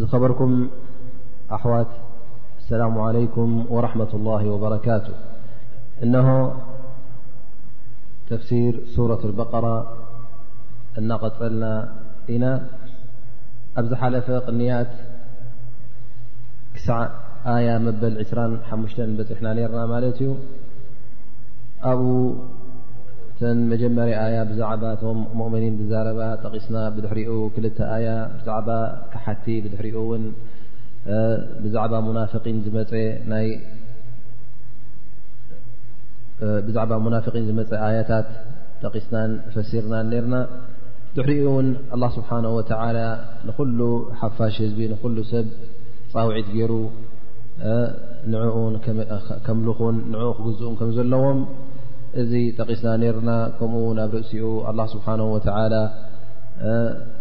ዝኸበርኩም ኣሕዋት ኣሰላሙ ዓለይኩም ወረሕመት ላሂ ወበረካቱ እነሆ ተፍሲር ሱረት በቀራ እናቐፀልና ኢና ኣብ ዝሓለፈ ቅንያት ክሳዕ ኣያ መበል 2ስራን ሓሙሽተን በፅሕና ነርና ማለት እዩ ኣብኡ እተን መጀመርያ ኣያ ብዛዕባ እቶም ሙእምኒን ብዛረባ ጠቒስና ብድሕሪኡ ክልተ ኣያ ብዛዕባ ካሓቲ ብድሕሪኡ እውን ብዛዕባ ሙናፍቒን ዝመፀ ናይ ብዛዕባ ሙናፍቒን ዝመፀ ኣያታት ጠቒስናን ፈሲርናን ነርና ድሕሪኡ እውን ኣላ ስብሓን ወተላ ንኩሉ ሓፋሽ ህዝቢ ንኩሉ ሰብ ፃውዒት ገይሩ ንዕኡን ከምልኹን ንኡ ክግዝኡን ከም ዘለዎም እዚ ጠቒስና ነርና ከምኡ ውን ኣብ ርእሲኡ ኣላ ስብሓን ወተላ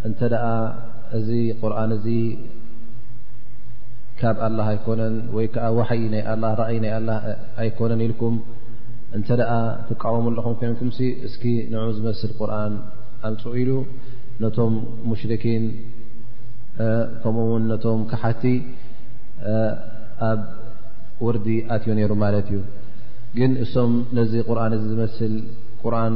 እንተ እዚ ቁርን እዚ ካብ ኣላ ኣይኮነን ወይ ከዓ ዋይ ናይ ራእይ ናይ ኣላ ኣይኮነን ኢልኩም እንተ ትቃወሙ ኣለኹም ኮይንኩም እስኪ ንዑ ዝመስል ቁርን ኣምፅኡ ኢሉ ነቶም ሙሽርኪን ከምኡ ውን ነቶም ካሓቲ ኣብ ውርዲ ኣትዮ ነይሩ ማለት እዩ ግን እሶም ነዚ ቁርን እዚ ዝመስል ቁርን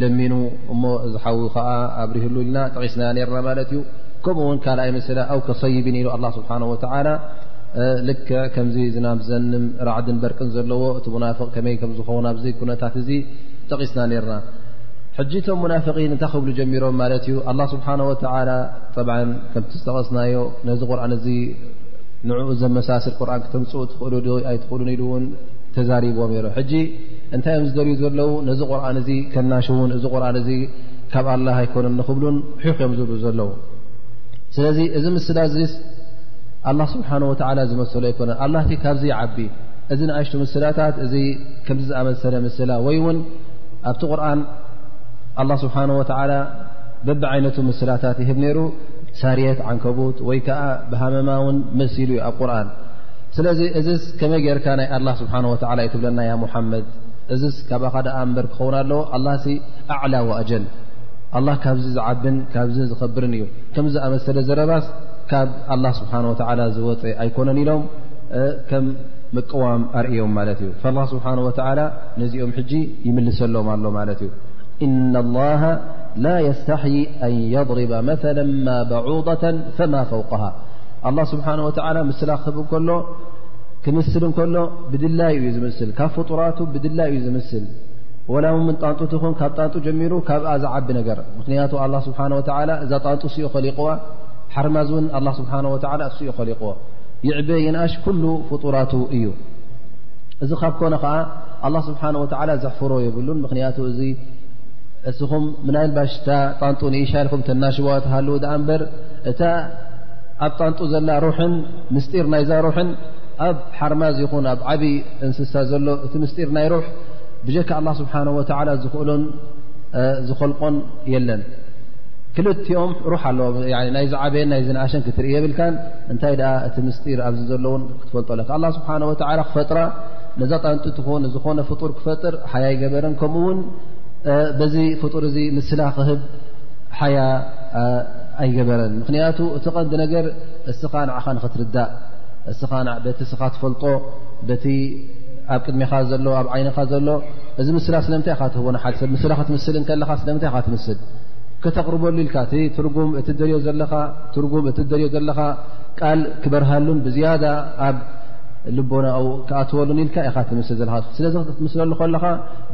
ለሚኑ እሞ እዚ ሓዊ ከዓ ኣብሪህሉ ኢልና ጠቂስና ነርና ማለት እዩ ከምኡ ውን ካልኣይ መሰለ ኣው ከሰይብን ኢሉ ኣላ ስብሓን ወተላ ልክዕ ከምዚ ዝናብ ዘንም ራዕድን በርቅን ዘለዎ እቲ ሙናፍቅ ከመይ ከምዝኸውን ኣብዚ ኩነታት እዚ ጠቂስና ነርና ሕጂ እቶም ሙናፍቒን እንታይ ክብሉ ጀሚሮም ማለት እዩ ኣላ ስብሓን ወተላ ጠብ ከምቲ ዝጠቀስናዮ ነዚ ቁርን እዚ ንዕኡ ዘመሳስል ቁርን ክተምፅኡ ትኽእሉ ዶ ኣይትኽእሉን ኢሉ እውን ተዛሪቦም ሩ ሕጂ እንታይ እዮም ዝደልዩ ዘለዉ ነዚ ቁርን እዚ ከናሽውን እዚ ቁርን እዚ ካብ ኣላ ኣይኮነ ንክብሉን ሑኽ እዮም ዝብሉ ዘለዉ ስለዚ እዚ ምስላ እዚ ኣላ ስብሓን ወተላ ዝመሰሎ ኣይኮነ ኣላ እቲ ካብዚ ይዓቢ እዚ ንኣሽቱ ምስላታት እዚ ከምዚ ዝኣመሰለ ምስላ ወይ እውን ኣብቲ ቁርን ኣላ ስብሓን ወተላ በቢ ዓይነቱ ምስላታት ይህብ ነይሩ ሳርት ዓንከቡት ወይ ከዓ ብሃመማ ውን መሲሉ እዩ ኣብ ቁርን ስለዚ እዚ ከመይ ጌርካ ናይ ኣላ ስብሓን ወላ ዩ ትብለና ያ ሙሓመድ እዚ ካብኻ ደኣ እበር ክኸውን ኣለዎ ኣላ ኣዕላ ወኣጀል ኣላ ካብዚ ዝዓብን ካብዚ ዝኸብርን እዩ ከም ዝኣመሰለ ዘረባስ ካብ ኣላ ስብሓን ወላ ዝወፀ ኣይኮነን ኢሎም ከም ምቅዋም ኣርእዮም ማለት እዩ ላ ስብሓን ወላ ነዚኦም ሕጂ ይምልሰሎም ኣሎ ማለት እዩ እና ላሃ ላ የስተሕይ ኣን የضርባ መላ ማ በዑض ፈማ ፈውቀሃ ኣላ ስብሓን ወተላ ምስላ ክህብ እንከሎ ክምስል እንከሎ ብድላዩ እዩ ዝምስል ካብ ፍጡራቱ ብድላዩ እዩ ዝምስል ወላ ውን ምን ጣንጡት ይኹን ካብ ጣንጡ ጀሚሩ ካብኣ ዝዓቢ ነገር ምክንያቱ ኣላ ስብሓን ወተላ እዛ ጣንጡ ስኡ ከሊቕዋ ሓርማዝ እውን ኣላ ስብሓን ወተላ ስኡ ከሊቕዎ ይዕበ ይንኣሽ ኩሉ ፍጡራቱ እዩ እዚ ካብ ኮነ ከዓ ኣላ ስብሓን ወተላ ዘሕፍሮ የብሉን ምክንያቱ እዚ እስኹም ምናልባሽታ ጣንጡ ንእሻ ኢልኩም ተናሽዋ ትሃልዉ ዳኣ እምበር እታ ኣብ ጣንጡ ዘላ ሩሕን ምስጢር ናይዛ ሩሕን ኣብ ሓርማዝ ይኹን ኣብ ዓብዪ እንስሳ ዘሎ እቲ ምስጢር ናይ ሩሕ ብጀካ ኣላ ስብሓን ወተላ ዝኽእሎን ዝኸልቆን የለን ክልቲኦም ሩሕ ኣለዎ ናይ ዝዓበየን ናይ ዝንኣሸን ክትርኢ የብልካን እንታይ ደኣ እቲ ምስጢር ኣብዚ ዘለውን ክትፈልጦ ኣለካ ኣላ ስብሓን ወተላ ክፈጥራ ነዛ ጣንጡ ትኹን ዝኾነ ፍጡር ክፈጥር ሓያይ ገበረን ከምኡውን በዚ ፍጡር እዚ ምስላ ክህብ ሓያ ኣይገበረን ምክንያቱ እቲ ቀንዲ ነገር እስኻ ንዓኻ ንክትርዳእ እስኻ በቲ እስኻ ትፈልጦ በቲ ኣብ ቅድሜኻ ዘሎ ኣብ ዓይንኻ ዘሎ እዚ ምስላ ስለምንታይ ኢኻ ትህቦ ንሓደ ሰብ ምስላ ክትምስል ከለኻ ስለምንታይ ኢኻ ትምስል ከተቕርበሉ ኢልካ እቲ ትርጉም እቲ ደልዮ ዘለኻ ትርጉም እቲ ደልዮ ዘለኻ ቃል ክበርሃሉን ብዝያዳ ኣብ ልቦናኡ ክኣትወሉን ኢልካ ኢኻ ትምስል ዘለኻ ስለዚ ክትምስለሉ ከለኻ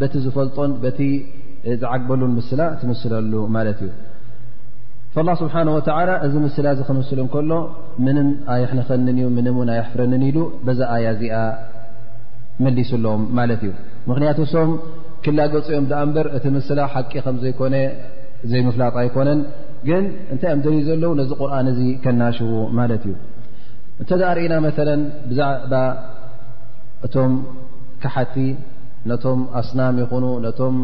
በቲ ዝፈልጦን በቲ ዝዓግበሉን ምስላ ትምስለሉ ማለት እዩ ላ ስብሓን ወተላ እዚ ምስላ እዚ ክምስሉ እንከሎ ምንም ኣየሕንኸንን እዩ ምንም እውን ኣየሕፍረንን ኢሉ በዛ ኣያ እዚኣ መሊሱሎም ማለት እዩ ምክንያቱ ሶም ክላገፁ እዮም ዳኣ እምበር እቲ ምስላ ሓቂ ከም ዘይኮነ ዘይምፍላጥ ኣይኮነን ግን እንታይ እዮም ደልዩ ዘለዉ ነዚ ቁርን እዚ ከናሽዉ ማለት እዩ እንተ ዳኣ ርእና መለ ብዛዕባ እቶም ካሓቲ ነቶም ኣስናም ይኹኑ ነቶም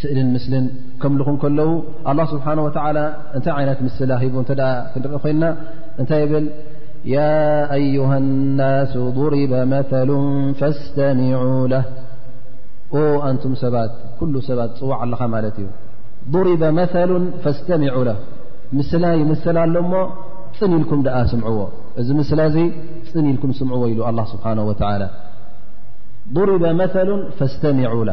ስእልን ምስልን ከምልኹ ከለዉ ኣላ ስብሓን ወተላ እንታይ ዓይነት ምስላ ሂቡ እተ ክንርኢ ኮይንና እንታይ ይብል ያ ኣዩሃ ናሱ ضሪበ መተሉ ፈስተሚዑ ላ ኣንቱም ሰባት ኩሉ ሰባት ፅዋዕ ኣለኻ ማለት እዩ ضሪበ መተሉ ፈስተሚዑ ላ ምስላ ይምስላ ኣሎ እሞ ፅን ኢልኩም ደኣ ስምዕዎ እዚ ምስላ እዚ ፅን ኢልኩም ስምዕዎ ኢሉ ኣላ ስብሓን ወተላ ضሪበ መተሉ ፈስተሚዑ ላ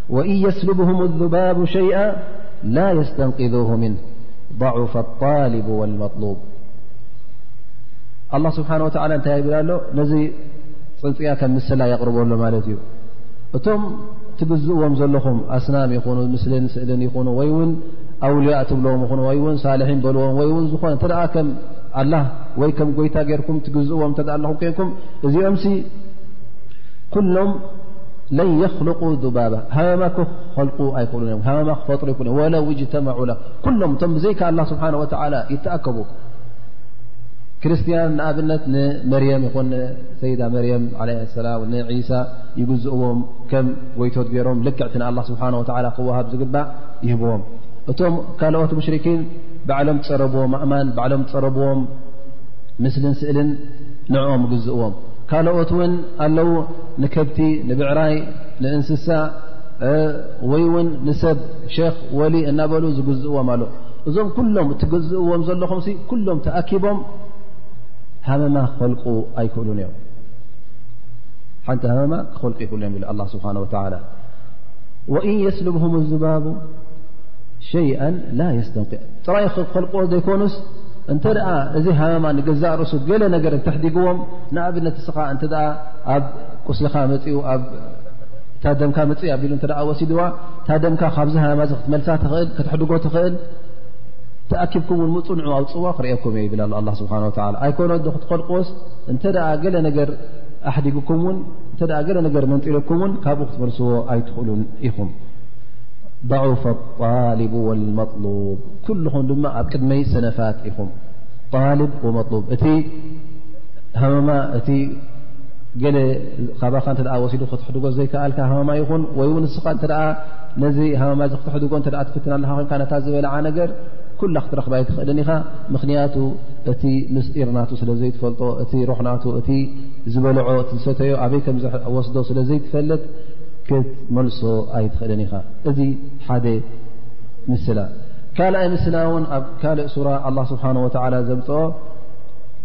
ወእን የስልብሁም ዙባቡ ሸይኣ ላ የስተንቅዙሁ ምን ضዕፍ ጣልቡ ወልመጥሉብ ኣላ ስብሓን ወተላ እንታይ ይብል ኣሎ ነዚ ፅንፅያ ከም ምስላ የቕርቦ ኣሎ ማለት እዩ እቶም ትግዝእዎም ዘለኹም ኣስናም ይኹኑ ምስልን ስእልን ይኹኑ ወይ እውን ኣውልያ ትብልዎም ይኹኑ ወይ እውን ሳልሒን በልዎም ወይ እውን ዝኾነ እተ ከም ኣላ ወይ ከም ጎይታ ገይርኩም ትግዝእዎም እተ ኣለኹም ኮይንኩም እዚኦምሲ ኩሎም ለን የክልቁ ذባባ ሃመማ ክኸልቁ ኣይክእሉ ዮም ሃመማ ክፈጥሩ ይክእሉ ዮም ወለው እጅተመዑ ላ ኩሎም እቶም ብዘይካ ኣላ ስብሓን ወተላ ይተኣከቡ ክርስትያን ንኣብነት ንመርየም ይኹን ሰይዳ መርየም ለ ሰላ ንዒሳ ይግዝእዎም ከም ጎይቶት ገይሮም ልክዕቲ ንኣላ ስብሓ ወላ ክወሃብ ዝግባእ ይህብዎም እቶም ካልኦት ሙሽርኪን ባዕሎም ፀረብዎም ኣእማን ባዕሎም ፀረብዎም ምስልን ስእልን ንዕኦም ግዝእዎም ካልኦት እውን ኣለው ንከብቲ ንብዕራይ ንእንስሳ ወይ ውን ንሰብ ክ ወሊ እናበሉ ዝግዝእዎም ኣሎ እዞም ኩሎም እትግዝእዎም ዘለኹም ኩሎም ተኣኪቦም ሃመማ ክኸልቁ ኣይክእሉን እዮም ሓንቲ ሃመማ ክኸልቁ ይክእሉ እዮም ብ ስብሓ ወእን የስልብም ዝባቡ ሸይአ ላ የስተንክ ጥራይ ክኸልቁዎ ዘይኮኑስ እንተ እዚ ሃመማ ንገዛእ ርእሱ ገለ ነገር እተሕዲግዎም ንኣብነት ስኻ ኣብ ቁስልኻ መፅኡ ኣብ እታ ደምካ መፅ ኣቢሉ እተ ወሲድዋ እታ ደምካ ካብዚ ሃማ ዚ ክትመልሳ ትኽእል ክትሕድጎ ትኽእል ተኣኪብኩም ውን ምፁ ንዑ ኣውፅዋ ክርእኩም እየ ይብል ኣ ስብሓ ኣይኮነ ዶ ክትኸልቁዎስ እንተ ገለ ነገር ኣሕዲግኩም ውን እተ ገለ ነገር መንጢልኩም ውን ካብኡ ክትመልስዎ ኣይትኽእሉን ኢኹም ضعፍ ጣልብ ወልመطሉብ ኩልኹም ድማ ኣብ ቅድመይ ሰነፋት ኢኹም ጣልብ ወመሉብ ሃመማ እቲ ገለ ካባኻ እተ ወሲዱ ክትሕድጎ ዘይከኣልካ ሃመማ ይኹን ወይ እውን ንስኻ እተ ነዚ ሃመማ እ ክትሕድጎ እተ ትፍትና ኣለካ ኮንካ ነታ ዝበልዓ ነገር ኩላ ክትረኽባ ኣይትኽእልን ኢኻ ምኽንያቱ እቲ ምስጢር ናቱ ስለ ዘይትፈልጦ እቲ ሮሕ ና እቲ ዝበልዖ እቲ ዝሰተዮ ኣበይ ከምዝወስዶ ስለ ዘይትፈልጥ ክትመልሶ ኣይትኽእልን ኢኻ እዚ ሓደ ምስላ ካልኣይ ምስላ እውን ኣብ ካልእ ሱራ ኣላ ስብሓን ወተላ ዘምፅኦ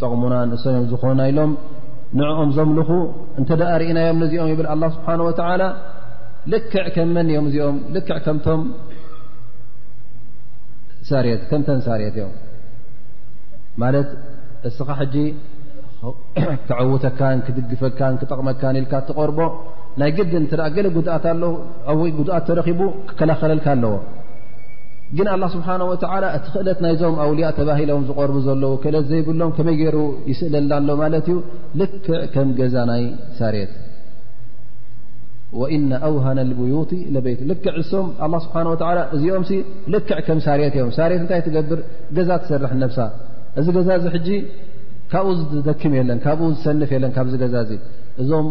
ጠቕሙና ንእሰዮም ዝኾና ኢሎም ንዕኦም ዘምልኹ እንተ ርእናዮም ነዚኦም ይብል ኣላ ስብሓን ወተዓላ ልክዕ ከም መን እዮም እዚኦም ልክዕ ከምቶም ሳርት ከምተን ሳርት እዮም ማለት እስኻ ሕጂ ክዕውተካን ክድግፈካን ክጠቕመካን ኢልካ እትቐርቦ ናይ ግድን እተ ገለ ጉድኣት ኣለ ኣወይ ጉድኣት ተረኺቡ ክከላኸለልካ ኣለዎ ግን ኣላ ስብሓን ወተላ እቲ ክእለት ናይዞም ኣውልያ ተባሂሎም ዝቐርቡ ዘለዉ ክእለት ዘይብሎም ከመይ ገይሩ ይስእለልና ኣሎ ማለት እዩ ልክዕ ከም ገዛ ናይ ሳሬት ወእነ ኣውሃነ ልብዩቲ ለበይት ልክዕ እሶም ኣላ ስብሓን ወላ እዚኦም ሲ ልክዕ ከም ሳሬት እዮም ሳሬት እንታይ ትገብር ገዛ ትሰርሕ ነብሳ እዚ ገዛ እዚ ሕጂ ካብኡ ዝደክም የለን ካብኡ ዝሰንፍ የለን ካብዚ ገዛ እዚ እዞም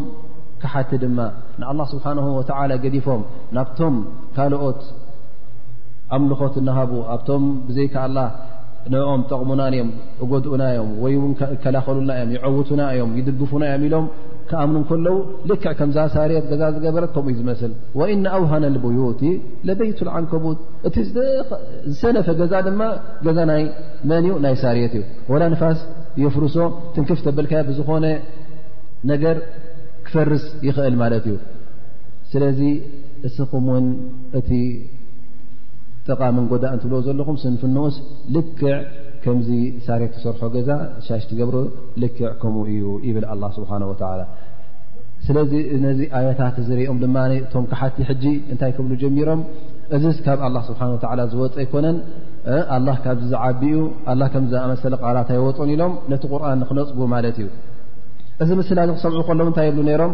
ክሓቲ ድማ ንኣላ ስብሓን ወተላ ገዲፎም ናብቶም ካልኦት ኣምልኾት እናሃቡ ኣብቶም ብዘይካ ኣላ ንኦም ጠቕሙናን እዮም እጎድኡና እዮም ወይ እውን ከላኸሉልና እዮም ይዐውቱና እዮም ይድግፉና እዮም ኢሎም ክኣምኑ ከለዉ ልክዕ ከምዛ ሳርት ገዛ ዝገበረት ከምኡ ዩ ዝመስል ወኢነ ኣውሃነ ልቡዩቲ ለበይቱ ዓንከቡት እቲ ዝሰነፈ ገዛ ድማ ገዛ ናይ መን እዩ ናይ ሳርት እዩ ወላ ንፋስ የፍርሶ ትንክፍ ተበልካዮ ብዝኾነ ነገር ክፈርስ ይኽእል ማለት እዩ ስለዚ እስኹም ውን እቲ ጠቓምን ጎዳእን ትብልዎ ዘለኹም ስንፍንኦስ ልክዕ ከምዚ ሳሬት ትሰርሖ ገዛ ሻሽ ትገብሮ ልክዕ ከምኡ እዩ ይብል ኣላ ስብሓን ወተላ ስለዚ ነዚ ኣያታት ዝርኦም ድማ እቶም ክሓቲ ሕጂ እንታይ ክብሉ ጀሚሮም እዚስ ካብ ኣላ ስብሓን ወተላ ዝወፀ ኣይኮነን ኣላ ካብዚ ዝዓቢኡ ኣላ ከምዚ ዝኣመሰለ ቃላት ኣይወጡን ኢሎም ነቲ ቁርን ንክነፅጉ ማለት እዩ እዚ ምስላ እዚ ክሰምዑ ከለዉ እንታይ ይብሉ ነይሮም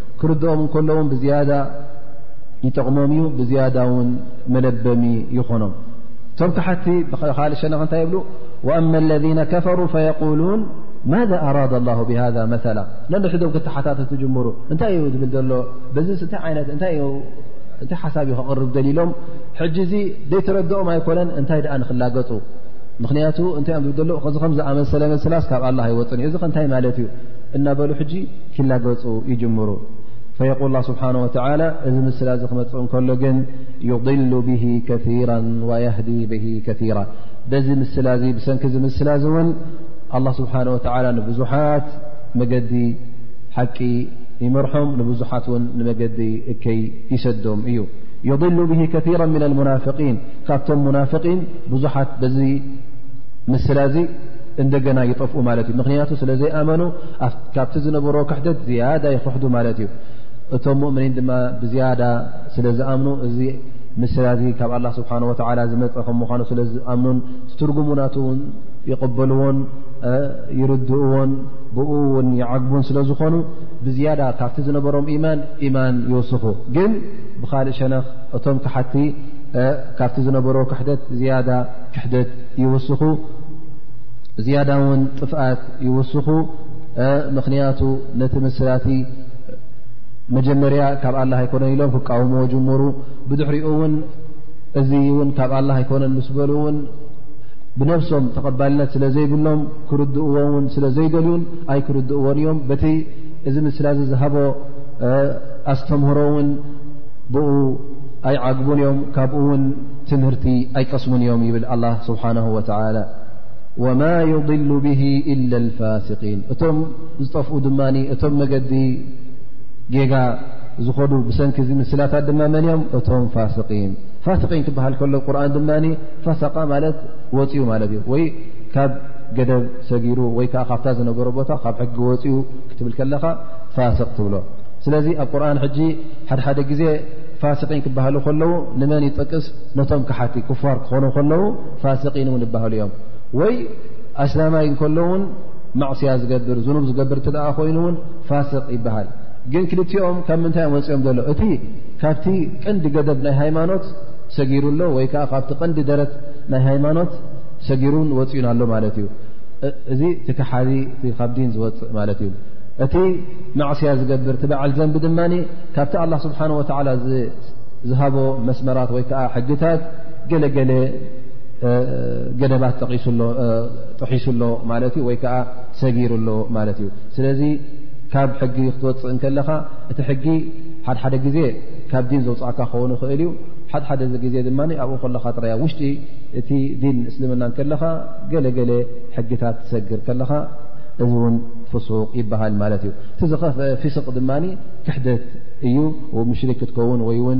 ክርድኦም እንከለዉ ብዝያዳ ይጠቕሞም እዩ ብዝያዳ ውን መለበሚ ይኾኖም እቶም ካሓቲ ብካልእ ሸነቕ እንታይ ይብሉ ወኣማ ለذነ ከፈሩ ፈየقሉን ማذ ኣራዳ ላه ብሃذ መላ ነድሕዶም ክተሓታተ ትጅምሩ እንታይ እዩ ዝብል ዘሎ በዚ ስንታይ ዓይነት እታይ እንታይ ሓሳብ እዩ ክቕርብ ደሊሎም ሕጂ እዚ ዘይተረድኦም ኣይኮነን እንታይ ደኣ ንክላገፁ ምክንያቱ እንታይ ዮም ዝብ ዘሎ ከዚ ከምዝኣመሰለ መስላስ ካብ ኣላ ኣይወፅን እዩ እዚ ከእንታይ ማለት እዩ እናበሉ ሕጂ ክላገፁ ይጅምሩ ፈየቁል ላ ስብሓን ወተላ እዚ ምስላ እዚ ክመፅ እንከሎ ግን ዩضሉ ብ ከራ ወየህዲ ብ ከራ በዚ ምስላ እዚ ብሰንኪ ዚ ምስላ እዚ እውን ኣላ ስብሓን ወተላ ንብዙሓት መገዲ ሓቂ ይመርሖም ንብዙሓት እውን ንመገዲ እከይ ይሰዶም እዩ ዩضሉ ብ ከራ ምና ሙናፍቒን ካብቶም ሙናፍቒን ብዙሓት በዚ ምስላ እዚ እንደገና ይጠፍኡ ማለት እዩ ምክንያቱ ስለዘይኣመኑ ካብቲ ዝነበሮ ክሕደት ዝያዳ ይክሕዱ ማለት እዩ እቶም ሙእምኒን ድማ ብዝያዳ ስለ ዝኣምኑ እዚ ምስላ እዚ ካብ ኣላ ስብሓን ወተላ ዝመፀ ከም ምኳኑ ስለ ዝኣምኑን ዝትርጉሙ ናት ውን ይቕበልዎን ይርድእዎን ብኡ ውን ይዓግቡን ስለ ዝኾኑ ብዝያዳ ካብቲ ዝነበሮም ኢማን ኢማን ይወስኹ ግን ብካልእ ሸነኽ እቶም ክሓቲ ካብቲ ዝነበሮ ክሕደት ዝያዳ ክሕደት ይወስኹ ዝያዳ ውን ጥፍኣት ይውስኹ ምኽንያቱ ነቲ መስላቲ መጀመርያ ካብ ኣላ ኣይኮነ ኢሎም ክቃወምዎ ጀመሩ ብድሕሪኡ እውን እዚ እውን ካብ ኣላ ኣይኮነን ምስ በሉ እውን ብነብሶም ተቐባልነት ስለ ዘይብሎም ክርድእዎ ውን ስለ ዘይደልዩን ኣይ ክርድእዎን እዮም በቲ እዚ ምስላ እዚ ዝሃቦ ኣስተምህሮ እውን ብኡ ኣይዓግቡን እዮም ካብኡ እውን ትምህርቲ ኣይቀስሙን እዮም ይብል ኣላ ስብሓን ወተላ ወማ ዩضሉ ብሂ ኢላ ልፋስቂን እቶም ዝጠፍኡ ድማ እቶም መገዲ ጌጋ ዝኸዱ ብሰንኪ ዚ ምስላታት ድማ መን እዮም እቶም ፋስቂን ፋስቂን ክበሃል ከሎ ቁርን ድማ ፈሰቃ ማለት ወፅኡ ማለት እዩ ወይ ካብ ገደብ ሰጊሩ ወይ ከዓ ካብታ ዝነበሮ ቦታ ካብ ሕጊ ወፅኡ ክትብል ከለኻ ፋስቅ ትብሎ ስለዚ ኣብ ቁርን ሕጂ ሓደሓደ ግዜ ፋስቂን ክበሃሉ ከለዉ ንመን ይጠቅስ ነቶም ክሓቲ ክፋር ክኾኑ ከለዉ ፋሲቂን ውን ይበሃሉ እዮም ወይ ኣስላማይ እንከሎ ውን ማዕስያ ዝገብር ዝኑብ ዝገብር እተ ኮይኑ ውን ፋስቅ ይበሃል ግን ክልቲኦም ካብ ምንታይ እዮም ወፂኦም ዘሎ እቲ ካብቲ ቀንዲ ገደብ ናይ ሃይማኖት ሰጊሩ ኣሎ ወይ ከዓ ካብቲ ቀንዲ ደረት ናይ ሃይማኖት ሰጊሩን ወፅኡን ኣሎ ማለት እዩ እዚ እቲ ክሓዚ ካብ ዲን ዝወፅእ ማለት እዩ እቲ ማዕስያ ዝገብር እቲ በዓል ዘንቢ ድማ ካብቲ ኣላ ስብሓን ወተዓላ ዝሃቦ መስመራት ወይ ከዓ ሕግታት ገለገለ ገደባት ጠቂሱሎጥሒሱ ኣሎ ማለት እዩ ወይ ከዓ ሰጊሩ ኣሎ ማለት እዩ ስለዚ ካብ ሕጊ ክትወፅእ ከለኻ እቲ ሕጊ ሓደሓደ ግዜ ካብ ዲን ዘውፅዕካ ክኸውን ይኽእል እዩ ሓደሓደ ግዜ ድማ ኣብኡ ከለካ ጥረያ ውሽጢ እቲ ዲን እስልምና ከለኻ ገለገለ ሕጊታት ትሰግር ከለኻ እዚ እውን ፍሱቅ ይበሃል ማለት እዩ እቲ ዝኸፈ ፊስቅ ድማ ክሕደት እዩ ምሽሪክ ክትከውን ወይውን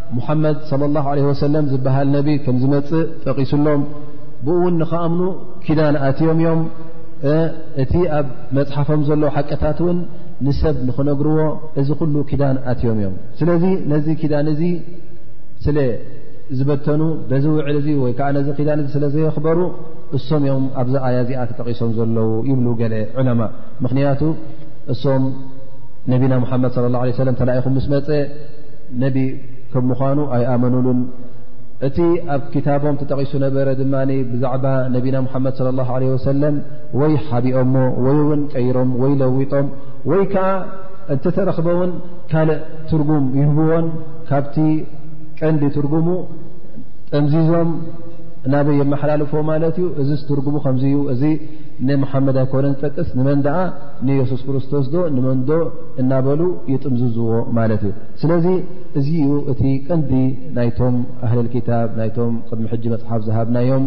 ሙሓመድ صለ ላه ለ ወሰለም ዝበሃል ነቢ ከም ዝመፅእ ጠቒሱሎም ብኡ እውን ንክኣምኑ ኪዳን ኣትዮም እዮም እቲ ኣብ መፅሓፎም ዘሎ ሓቅታት እውን ንሰብ ንክነግርዎ እዚ ኩሉ ኪዳን ኣትዮም እዮም ስለዚ ነዚ ኪዳን እዚ ስለ ዝበተኑ በዚ ውዕል እዚ ወይ ከዓ ነዚ ኪዳን እዚ ስለ ዘየኽበሩ እሶም እዮም ኣብዚ ኣያ እዚኣ ተጠቒሶም ዘለዉ ይብሉ ገለ ዕለማ ምኽንያቱ እሶም ነቢና ሙሓመድ ለ ላه ለ ሰለም ተላኢኹም ምስ መፀ ነቢ ከም ምዃኑ ኣይኣመኑሉን እቲ ኣብ ክታቦም ተጠቒሱ ነበረ ድማ ብዛዕባ ነቢና ሙሓመድ ለ ላሁ ለ ወሰለም ወይ ሓቢኦሞ ወይ እውን ቀይሮም ወይ ለዊጦም ወይ ከዓ እንተተረኽበ እውን ካልእ ትርጉም ይህብዎን ካብቲ ቀንዲ ትርጉሙ ጠምዚዞም ናበይ የመሓላልፎ ማለት እዩ እዚ ዝትርጉሙ ከምዚ እዩ እዚ ንመሓመድ ኣይኮነን ዝጠቅስ ንመን ደኣ ንየሱስ ክርስቶስ ዶ ንመንዶ እናበሉ ይጥምዝዝዎ ማለት እዩ ስለዚ እዚ ዩ እቲ ቀንዲ ናይቶም ኣህለል ክታብ ናይቶም ቅድሚ ሕጂ መፅሓፍ ዝሃብናዮም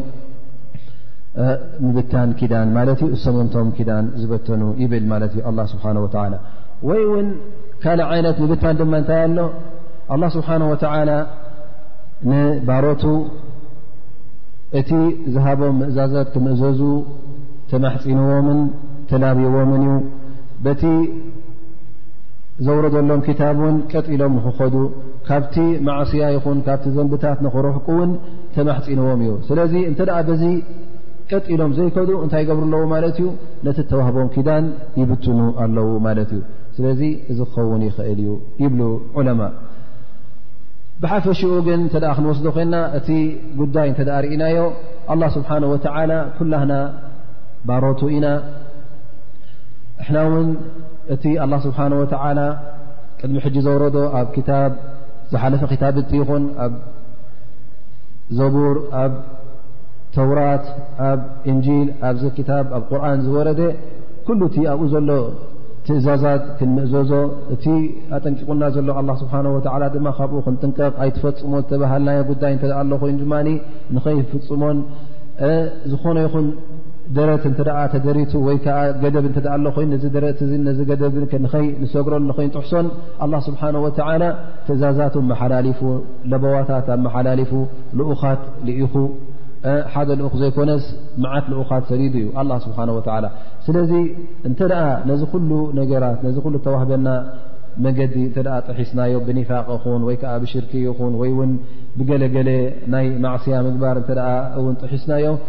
ምብታን ኪዳን ማለት ዩ እሰምምቶም ኪዳን ዝበተኑ ይብል ማለት እዩ ኣላ ስብሓን ወተላ ወይ እውን ካልእ ዓይነት ምብታን ድማ እንታይ ኣሎ ኣላ ስብሓን ወተላ ንባሮቱ እቲ ዝሃቦም ምእዛዘት ክምእዘዙ ተማሕፂንዎምን ተላብዎምን እዩ በቲ ዘውረደሎም ክታብ እውን ቀጥ ኢሎም ንክኸዱ ካብቲ ማዕስያ ይኹን ካብቲ ዘንብታት ንክረሕቁ እውን ተማሕፂንዎም እዩ ስለዚ እንተ በዚ ቀጥ ኢሎም ዘይከዱ እንታይ ይገብሩ ኣለዉ ማለት እዩ ነቲ ተዋህቦም ኪዳን ይብትኑ ኣለዉ ማለት እዩ ስለዚ እዚ ክኸውን ይኽእል እዩ ይብሉ ዑለማ ብሓፈሽኡ ግን እተ ክንወስዶ ኮና እቲ ጉዳይ እንተ ርእናዮ ኣላ ስብሓን ወተዓላ ኩላህና ባሮቱ ኢና እሕና እውን እቲ ኣላ ስብሓን ወተዓላ ቅድሚ ሕጂ ዘውረዶ ኣብ ክታብ ዝሓለፈ ክታብቲ ይኹን ኣብ ዘቡር ኣብ ተውራት ኣብ እንጂል ኣብዚ ክታብ ኣብ ቁርን ዝወረደ ኩሉ እቲ ኣብኡ ዘሎ ትእዛዛት ክንምእዘዞ እቲ ኣጠንቂቑና ዘሎ ኣላ ስብሓን ወተዓላ ድማ ካብኡ ክንጥንቀቕ ኣይትፈፅሞ ዝተባሃልናዮ ጉዳይ እንተ ኣሎ ኮይኑ ድማ ንኸይፍፅሞን ዝኾነ ይኹን ደረት እንተ ተገሪቱ ወይ ከዓ ገደብ እተ ኣሎ ኮይኑ ነዚ ደረት እ ነዚ ገደብ ንኸይ ንሰግሮን ንኸይ ንጥሕሶን ኣላ ስብሓን ወተላ ትእዛዛት መሓላሊፉ ለበዋታት ኣመሓላሊፉ ልኡኻት ልኢኹ ሓደ ልኡኽ ዘይኮነስ መዓት ልኡኻት ሰዲዱ እዩ ኣላ ስብሓን ወተላ ስለዚ እንተ ደኣ ነዚ ኩሉ ነገራት ነዚ ኩሉ ተዋህበና መገዲ እተ ጥሒስናዮ ብኒፋቅ ኹን ወይ ከዓ ብሽርክ ይኹን ወይ ውን ብገለገለ ናይ ማዕስያ ምግባር እተ ውን ጥሒስናዮ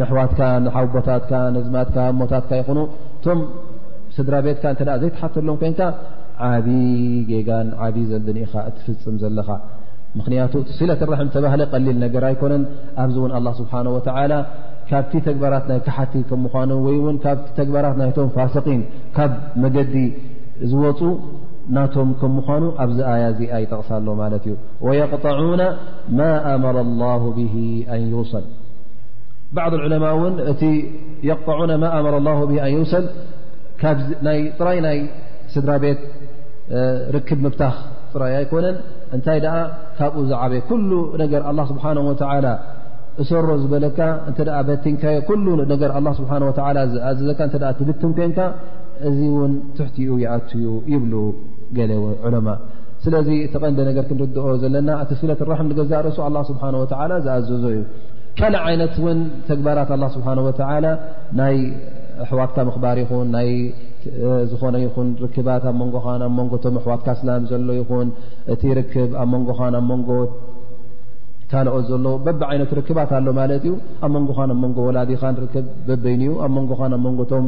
ንኣሕዋትካ ንሓውቦታትካ ነዝማትካ ሞታትካ ይኹኑ እቶም ስድራ ቤትካ እተ ዘይተሓተሎም ኮንካ ዓብዪ ጌጋን ዓብዪ ዘንብን ኢኻ እትፍፅም ዘለኻ ምኽንያቱ እቲ ስለት ርሕም ተባህለ ቀሊል ነገር ኣይኮነን ኣብዚ እውን ኣላ ስብሓን ወተላ ካብቲ ተግባራት ናይ ካሓቲ ከም ምኳኑ ወይ እውን ካብ ተግባራት ናይቶም ፋስቂን ካብ መገዲ ዝወፁ ናቶም ከም ምኳኑ ኣብዚ ኣያ እዚኣ ይጠቕሳሎ ማለት እዩ ወየቕጠዑና ማ ኣመረ ላሁ ብሂ ኣን ይውሰል ባዕض ዑለማ እውን እቲ የቅጠዑነ ማ ኣመረ ላ ብ ኣን ይውሰል ካብ ናይ ጥራይ ናይ ስድራ ቤት ርክብ ምብታኽ ጥራይ ኣይኮነን እንታይ ደኣ ካብኡ ዝዓበየ ኩሉ ነገር ኣላ ስብሓን ወተላ እሰሮ ዝበለካ እንተ በቲንካዮ ኩሉ ነገር ኣላ ስብሓን ወላ ዝኣዘዘካ እተ ትብትን ኮንካ እዚ እውን ትሕቲኡ ይኣትዩ ይብሉ ገለ ዑለማ ስለዚ ተቐንደ ነገር ክንርድኦ ዘለና እቲ ስለት ራሕም ንገዛእ ርእሱ ኣላ ስብሓን ወተላ ዝኣዘዞ እዩ ካልእ ዓይነት ውን ተግባራት ኣላ ስብሓን ወተላ ናይ ኣሕዋትካ ምኽባር ይኹን ናይ ዝኾነ ይኹን ርክባት ኣብ መንጎኻን ኣብ መንጎ ቶም ኣሕዋትካ ስላም ዘሎ ይኹን እቲ ርክብ ኣብ መንጎኻን ኣብ መንጎ ካልኦት ዘሎ በቢ ዓይነት ርክባት ኣሎ ማለት እዩ ኣብ መንጎኻን ኣብ መንጎ ወላዲኻን ርክብ በበይኒ እዩ ኣብ መንጎኻን ኣብ መንጎቶም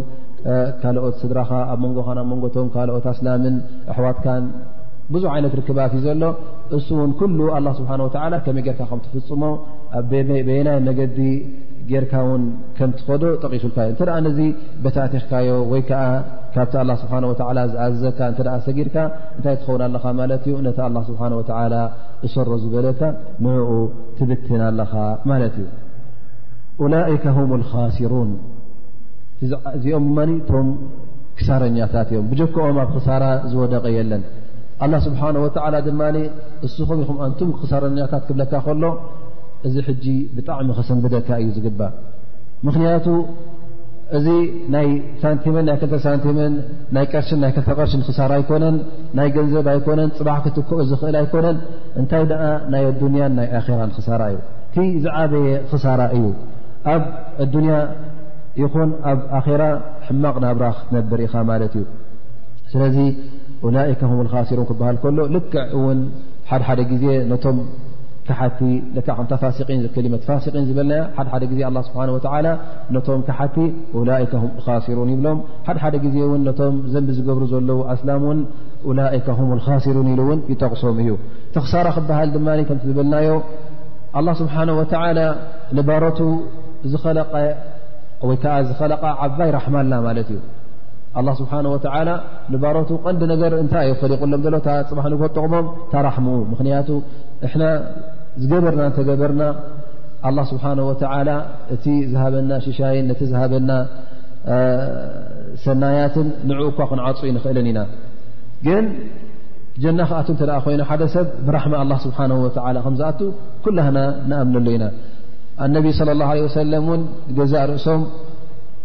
ካልኦት ስድራኻ ኣብ መንጎኻን ኣብ መንጎቶም ካልኦት ኣስላምን ኣሕዋትካን ብዙሕ ዓይነት ርክባት እዩ ዘሎ እሱ እውን ኩሉ ኣላ ስብሓን ወተዓላ ከመይ ጌርካ ከም ትፍፅሞ ኣበየናይ መገዲ ጌርካ ውን ከም ትኸዶ ጠቒሱልካ እዩ እንተ ነዚ በታቲኽካዮ ወይ ከዓ ካብቲ ኣላ ስብሓን ወተዓላ ዝኣዘዘካ እንተ ሰጊድካ እንታይ ትኸውን ኣለኻ ማለት እዩ ነቲ ኣላ ስብሓን ወተዓላ እሰሮ ዝበለካ ንዕኡ ትብትን ኣለኻ ማለት እዩ ኡላይከ ሁም ልካሲሩን እዚኦም ድማ እቶም ክሳረኛታት እዮም ብጀክኦም ኣብ ክሳራ ዝወደቀ የለን ኣላ ስብሓን ወተዓላ ድማ እስኹም ኢኹም ኣንቱም ክሳረኛታት ክብለካ ከሎ እዚ ሕጂ ብጣዕሚ ከሰንብደካ እዩ ዝግባእ ምኽንያቱ እዚ ናይ ሳንቲምን ናይ ክልተ ሳንቲምን ናይ ቀርሽን ናይ ክልተ ቀርሽን ክሳር ኣይኮነን ናይ ገንዘብ ኣይኮነን ፅባሕ ክትክኦ ዝኽእል ኣይኮነን እንታይ ደኣ ናይ ኣዱንያን ናይ ኣኼራን ክሳራ እዩ እቲ ዝዓበየ ክሳራ እዩ ኣብ ኣዱንያ ይኹን ኣብ ኣኼራ ሕማቕ ናብራ ክትነብር ኢኻ ማለት እዩ ስለዚ ኡላይከ ም ልካሲሩን ክበሃል ከሎ ልክዕ እውን ሓደሓደ ግዜ ነቶም ካሓቲ ልካ ከምታ ፋሲቂን ክሊመት ፋሲቂን ዝበልናያ ሓደሓደ ግዜ ኣላ ስብሓን ወተዓላ ነቶም ካሓቲ ኡላይከ ም ልካሲሩን ይብሎም ሓደሓደ ግዜ እውን ነቶም ዘንቢ ዝገብሩ ዘለዉ ኣስላም እውን ኡላይከ ም ልካሲሩን ኢሉ እውን ይጠቕሶም እዩ ተክሳራ ክበሃል ድማ ከም ዝበልናዮ ኣላ ስብሓን ወተዓላ ንባሮቱ ዝኸለቀ ወይ ከዓ ዝኸለቃ ዓባይ ራሕማ ኣላ ማለት እዩ ኣላ ስብሓን ወተዓላ ንባሮቱ ቀንዲ ነገር እንታይ እዩ ፈሪቕሎም ዘሎ እታ ፅባሕ ንግ ጠቕሞም ታራሕሙ ምኽንያቱ እሕና ዝገበርና እንተገበርና ኣላ ስብሓን ወተዓላ እቲ ዝሃበና ሽሻይን ነቲ ዝሃበና ሰናያትን ንዕ እኳ ክንዓፁ ይንኽእልን ኢና ግን ጀና ክኣቱ እንተ ኮይኑ ሓደ ሰብ ብራሕሚ ኣላ ስብሓን ወተዓላ ከምዝኣቱ ኩላህና ንኣምነሉ ኢና ኣነቢ ስለ ላ ለ ወሰለም እውን ገዛእ ርእሶም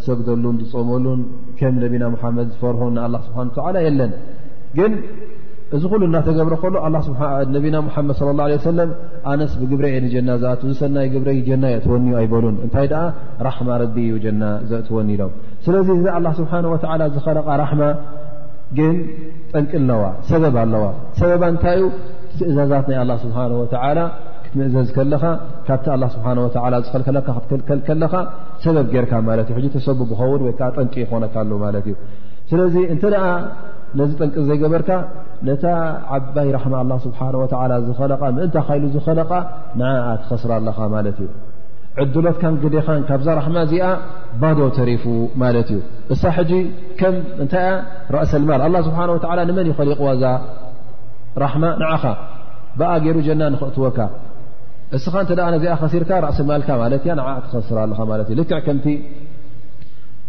ዝሰግደሉን ዝፀመሉን ከም ነቢና ሙሓመድ ዝፈርሆን ንኣላ ስብሓን ተላ የለን ግን እዚ ኩሉ እናተገብረ ከሎ ነቢና ሙሓመድ ለ ላ ሰለም ኣነስ ብግብረ እየ ንጀና ዝኣት እዚ ሰናይ ግብረ ጀና የእትወኒ ዩ ኣይበሉን እንታይ ደኣ ራሕማ ረቢ እዩ ጀና ዘእትወኒ ኢሎም ስለዚ እዚ ኣላ ስብሓን ወተላ ዝኸለቃ ራሕማ ግን ጠንቂ ኣለዋ ሰበብ ኣለዋ ሰበባ እንታይ እዩ ትእዛዛት ናይ ኣላ ስብሓን ወተላ ክትምእዘዝ ከለኻ ካብቲ ኣላ ስብሓን ወላ ዝኸልከለካ ክትክልከል ከለኻ ሰበብ ጌርካ ማለት እዩ ተሰቡ ብኸውን ወይ ከዓ ጠንቂ ይኮነካ ኣሎ ማለት እዩ ስለዚ እንተ ነዚ ጠንቂ ዘይገበርካ ነታ ዓባይ ራሕማ ኣላ ስብሓን ወላ ዝኸለቃ ምእንታ ካይሉ ዝኸለቃ ንዓኣ ትኸስራ ኣለኻ ማለት እዩ ዕድሎትካን ግዴኻን ካብዛ ራሕማ እዚኣ ባዶ ተሪፉ ማለት እዩ እሳ ሕጂ ከም እንታይ እያ ራእሰልማል ኣላ ስብሓን ወላ ንመን ይኸሊቕዋ እዛ ራሕማ ንዓኻ ብኣ ገይሩ ጀና ንክእትወካ እስኻ እተ ነዚኣ ከሲርካ ራእሲ ማልካ ማለት እያ ንዓ ትኸስር ኣለኻ ማለት እዩ ልክዕ ከምቲ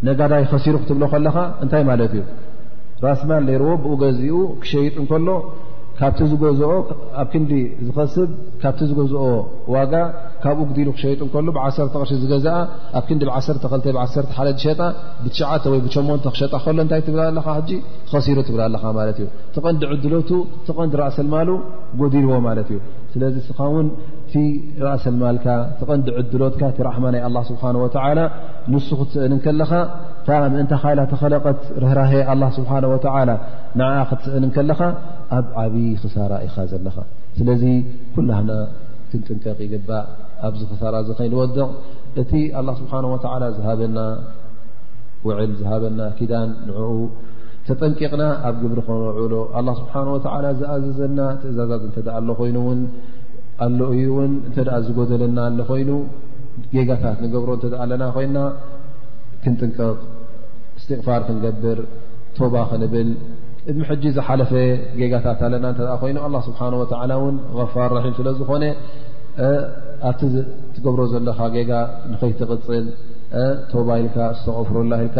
ነጋዳይ ከሲሩ ክትብሎ ከለኻ እንታይ ማለት እዩ ራእሲ ማል ነይርዎ ብኡ ገዚኡ ክሸይጥ እንከሎ ካብቲ ዝገዝኦ ኣብ ክንዲ ዝኸስብ ካብቲ ዝገዝኦ ዋጋ ካብኡ ግዲሉ ክሸይጥ እንከሎ ብዓሰ ቅርሺ ዝገዛኣ ኣብ ክንዲ ብ12ዓ1 ዝሸጣ ብትሸዓ ወይ ብሸሞ ክሸጣ ከሎ እንታይ ትብላ ኣለኻ ሕጂ ከሲሩ ትብላ ኣለኻ ማለት እዩ ተቐንዲ ዕድሎቱ ተቐንዲ ራእሰልማሉ ጎዲልዎ ማለት እዩ ስለዚ እስኻ ውን እቲ ራእሰልማልካ ትቐንዲ ዕድሎትካ እቲ ራሕማ ናይ ኣላ ስብሓን ወተዓላ ንሱ ክትስእን ከለኻ እታ ምእንታ ካይላ ተኸለቐት ርህራሀ ኣላ ስብሓን ወተዓላ ንዓ ክትስእን ከለኻ ኣብ ዓብዪ ክሳራ ኢኻ ዘለኻ ስለዚ ኩላህና ክንጥንቀቕ ይግባእ ኣብዚ ክሳራ እዚ ከይንወድቕ እቲ ኣላ ስብሓን ወተዓላ ዝሃበና ውዕል ዝሃበና ኪዳን ንኡ ተጠንቂቕና ኣብ ግብሪ ከነውዕሎ ኣላ ስብሓን ወተዓላ ዝኣዘዘና ትእዛዛት እንተ ኣሎ ኮይኑ እውን ኣሎ እዩ እውን እንተ ዝጎደለና ኣሎ ኮይኑ ጌጋታት ንገብሮ እተ ኣለና ኮይና ክንጥንቀቕ እስትቕፋር ክንገብር ቶባ ክንብል እድሚ ሕጂ ዝሓለፈ ጌጋታት ኣለና እተ ኮይኑ ኣላ ስብሓን ወተዓላ እውን ፋር ራሒም ስለ ዝኾነ ኣብቲ ትገብሮ ዘለኻ ጌጋ ንኸይትቕፅል ቶባ ኢልካ ዝተቕፍሩላ ኢልካ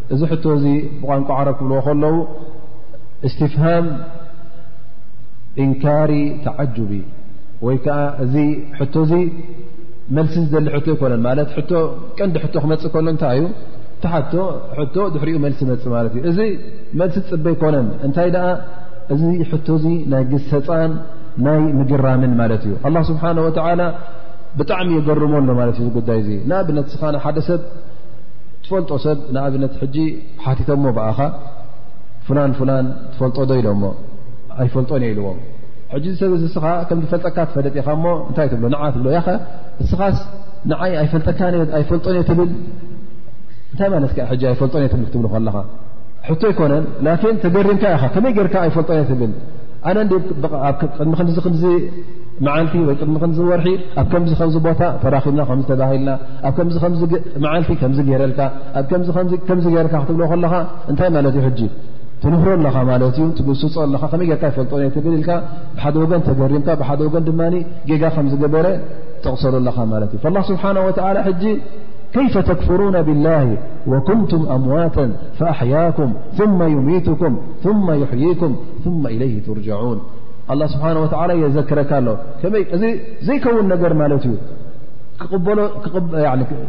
እዚ ሕቶ እዚ ብቋንቋ ዓረብ ክብልዎ ከለዉ እስትፍሃም እንካሪ ተዓጁብ እዩ ወይ ከዓ እዚ ሕቶ እዚ መልሲ ዝደሊ ሕቶ ኣይኮነን ማለት ሕቶ ቀንዲ ሕቶ ክመፅእ ከሎ እንታይ እዩ ተሓቶ ሕቶ ድሕሪኡ መልሲ መፅ ማለት እዩ እዚ መልሲ ፅበ ኣይኮነን እንታይ ደኣ እዚ ሕቶ እዚ ናይ ግሰፃን ናይ ምግራምን ማለት እዩ ኣላ ስብሓን ወተዓላ ብጣዕሚ የገርሞ ኣሎ ማለት እዩ እዚ ጉዳይ እዚ ንኣብነት ስኻነ ሓደ ሰብ ትፈልጦ ሰብ ንኣብነት ሕጂ ሓቲቶሞ ብኣኻ ፍላን ፍላን ትፈልጦ ዶ ኢሎሞ ኣይፈልጦን እየ ኢልዎም ሕጂ ዝሰብ እዚ እስኻ ከም ዝፈልጠካ ትፈለጥ ኢኻ እሞ እንታይ ትብሎ ንዓ ትብሎ ያኸ እስኻስ ንዓይ ኣይፈልጠካ ኣይፈልጦን እየ ትብል እንታይ ማለት ከ ሕጂ ኣይፈልጦን እየ ትብል ክትብሉ ከለኻ ሕቶ ኣይኮነን ላኪን ተገሪምካ ኢኻ ከመይ ጌርካ ኣይፈልጦን እየ ትብል ኣነ ን ኣብ ቅድሚ ክንዚ ክንዚ መዓልቲ ወይ ቅድሚ ክንዚ ወርሒ ኣብ ከምዚ ከምዚ ቦታ ተራኺብና ከምዝተባሂልና ኣብ ከምዚ ከምዚ መዓልቲ ከምዚ ገይረልካ ኣብ ከምዚ ከምዚ ከምዚ ገይርካ ክትብሎ ከለኻ እንታይ ማለት እዩ ሕጂ ትንህሮ ኣለኻ ማለት እዩ ትግስፆ ኣለኻ ከመይ ጌርካ ይፈልጦ እ ትብል ኢልካ ብሓደ ወገን ተገሪምካ ብሓደ ወገን ድማ ጌጋ ከም ዝገበረ ጠቕሰሉ ኣለኻ ማለት እዩ ላ ስብሓን ወተላ ሕጂ ከይፈ ተክፍሩና ብላህ ወኩንቱም ኣምዋተ ፈኣሕያኩም ثመ ዩሚትኩም ثመ ይሕይኩም ثመ ኢለይ ትርጃዑን ኣላ ስብሓን ወተላ የዘክረካ ኣሎ ከመይ እዚ ዘይከውን ነገር ማለት እዩ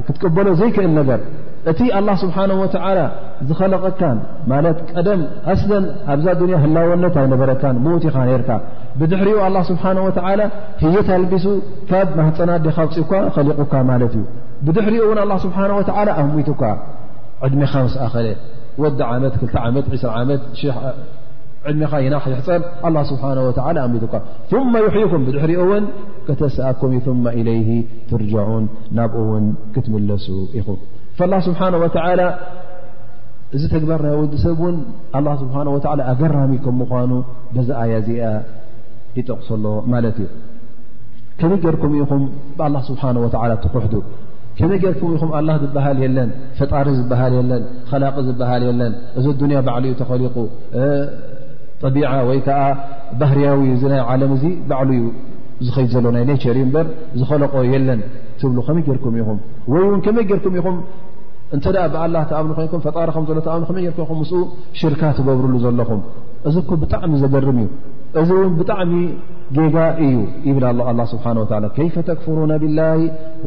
ክትቅበሎ ዘይክእል ነገር እቲ ኣላ ስብሓን ወተላ ዝኸለቐካን ማለት ቀደም ኣስለን ኣብዛ ዱንያ ህላወነት ኣይነበረካን ምዉት ኢኻ ነርካ ብድሕሪኡ ኣላ ስብሓን ወተላ ህየት ኣልቢሱ ካብ ማህፀና ዴካ ውፅእኳ ኸሊቑካ ማለት እዩ ብድሕሪኡ እውን ኣላ ስብሓን ወተላ ኣሙቱካ ዕድሜኻ ምስ ኣኸለ ወዲ ዓመት ክልተ ዓመት ዕስራ ዓመት ዕድሜኻ ይናሕ ይሕፀር ኣላ ስብሓን ወተላ ኣሚቱካ ማ ይሕይኩም ብድሕሪኡ እውን ከተስኣኩም ዩ ثመ ኢለይህ ትርጅዑን ናብኡ ውን ክትምለሱ ኢኹም ላ ስብሓን ወተላ እዚ ተግባር ናይ ወዲ ሰብ እውን ኣላ ስብሓን ወላ ኣገራሚ ከም ምኳኑ በዛ ኣያ እዚኣ ይጠቕሶ ኣሎ ማለት እዩ ከመይ ጌርኩም ኢኹም ብኣላ ስብሓን ወላ ትኩሕዱ ከመይ ጌርኩም ኢኹም ኣላ ዝበሃል የለን ፈጣሪ ዝበሃል የለን ኸላቂ ዝበሃል የለን እዚ ኣዱንያ ባዕሉ ዩ ተኸሊቁ ጠቢዓ ወይ ከዓ ባህርያዊ እዚ ናይ ዓለም እዚ ባዕሉ ዩ ዝኸይድ ዘሎ ናይ ኔቸር እዩ እምበር ዝኸለቆ የለን ትብሉ ከመይ ጌርኩም ኢኹም ወይ እውን ከመይ ጌርኩም ኢኹም እንተ ብኣላ ትኣምኑ ኮይንኩም ፈጣሪ ከም ዘሎ ትኣምኑ ከመይ ጌርኩም ኹም ምስኡ ሽርካ ትገብርሉ ዘለኹም እዚ እኮ ብጣዕሚ ዘገርም እዩ እዚ እውን ብጣዕሚ ጌጋ እዩ ይብል ኣሎ ኣላ ስብሓን ወላ ከይፈ ተክፍሩና ብላሂ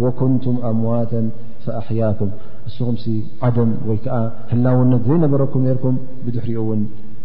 ወኩንቱም ኣምዋተን ፈኣሕያኩም እስኹም ዓደም ወይ ከዓ ህላውነት ዘይነበረኩም ርኩም ብድሕሪኡ እውን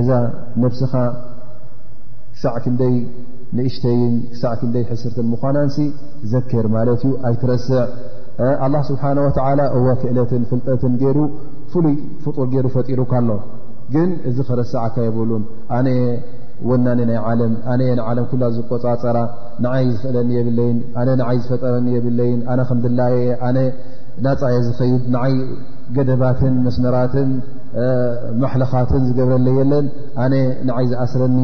እዛ ነብስኻ ክሳዕ ክንደይ ንእሽተይን ክሳዕ ክንደይ ሕስርትን ምዃናንሲ ዘክር ማለት እዩ ኣይትረስዕ ኣላ ስብሓን ወተላ እወ ክእለትን ፍልጠትን ገይሩ ፍሉይ ፍጡር ገይሩ ፈጢሩካ ኣሎ ግን እዚ ክረስዓካ የብሉን ኣነ ወናኒ ናይ ዓለም ኣነ ንዓለም ኩላ ዝቆፃፀራ ንዓይ ዝኽእለኒ የብለይን ኣነ ንዓይ ዝፈጠረኒ የብለይን ኣነ ከምድላየ ኣነ ናፃየ ዝኸይድ ንዓይ ገደባትን መስመራትን ማሕለኻትን ዝገብረለ የለን ኣነ ንዓይ ዝኣስረኒ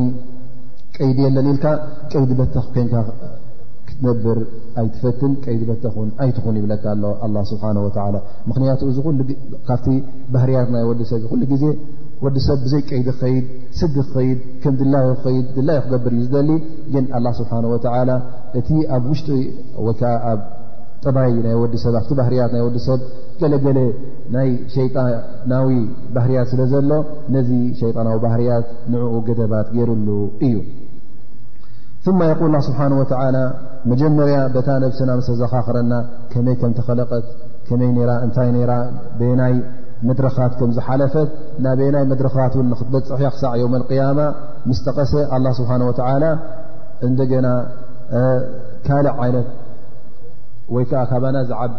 ቀይዲ የለን ኢልካ ቀይዲ በተኽ ኮንካ ክትነብር ኣይትፈትን ቀይዲ በተኹን ኣይትኹን ይብለካ ኣሎ ኣላ ስብሓን ወላ ምክንያቱ እዚ ካብቲ ባህርያት ናይ ወዲ ሰብ ኩሉ ግዜ ወዲ ሰብ ብዘይ ቀይዲ ክኸይድ ስዲ ክኸይድ ከም ድላዮ ክኸይድ ድላዮ ክገብር እዩ ዝደሊ ግን ኣላ ስብሓን ወላ እቲ ኣብ ውሽጢ ወይከዓ ኣብ ጠባይ ናይ ወዲ ሰብ ኣብቲ ባህርያት ናይ ወዲ ሰብ ገለገለ ናይ ሸይጣናዊ ባህርያት ስለ ዘሎ ነዚ ሸይጣናዊ ባህርያት ንዕኡ ገደባት ገይሩሉ እዩ ثማ የقል ላ ስብሓን ወተላ መጀመርያ በታ ነብስና ምስ ተዘኻኽረና ከመይ ከም ተኸለቀት ከመይ ራ እንታይ ራ ቤናይ መድረኻት ከም ዝሓለፈት ናብ ቤናይ መድረኻት ን ንክትበፅሕያ ክሳዕ ዮም ቅያማ ምስ ጠቐሰ ኣላ ስብሓን ወተላ እንደገና ካልእ ዓይነት ወይ ከዓ ካባና ዝዓቢ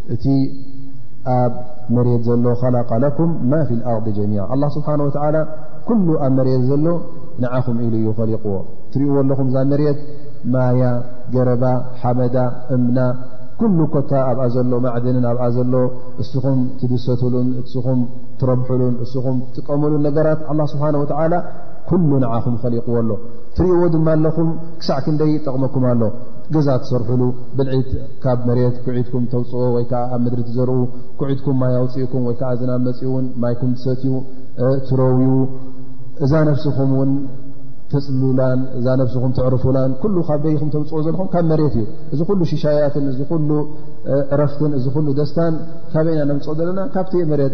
እቲ ኣብ መሬት ዘሎ ኸላቃ ለኩም ማ ፊ ኣርض ጀሚع ኣ ስብሓ ወ ኩሉ ኣብ መሬት ዘሎ ንዓኹም ኢሉ እዩ ኸሊቕዎ ትሪእዎ ኣለኹም እዛ መሬት ማያ ገረባ ሓመዳ እምና ኩሉ ኮታ ኣብኣ ዘሎ ማዕድንን ኣብኣ ዘሎ እስኹም ትድሰትሉን እስኹም ትረብሕሉን እስኹም ትጥቀምሉን ነገራት ኣ ስብሓ ወ ኩሉ ንዓኹም ኸሊቕዎ ኣሎ ትሪእዎ ድማ ኣለኹም ክሳዕ ክንደይ ጠቕመኩም ኣሎ ገዛ ትሰርሕሉ ብልዒ ካብ መሬት ኩዒትኩም ተውፅኦ ወይ ከዓ ኣብ ምድሪ ትዘርኡ ኩዒትኩም ማይ ኣውፅእኩም ወይ ከዓ ዝናብ መፅኡ እውን ማይኩም ትሰትዩ ትረውዩ እዛ ነፍስኹም እውን ተፅልሉላን እዛ ነፍስኹም ተዕርፉላን ኩሉ ካብ ደይኹም ተውፅኦ ዘለኹም ካብ መሬት እዩ እዚ ኩሉ ሽሻያትን እዚ ኩሉ ዕረፍትን እዚ ኩሉ ደስታን ካበይና ነምፅኦ ዘለና ካብቲ መሬት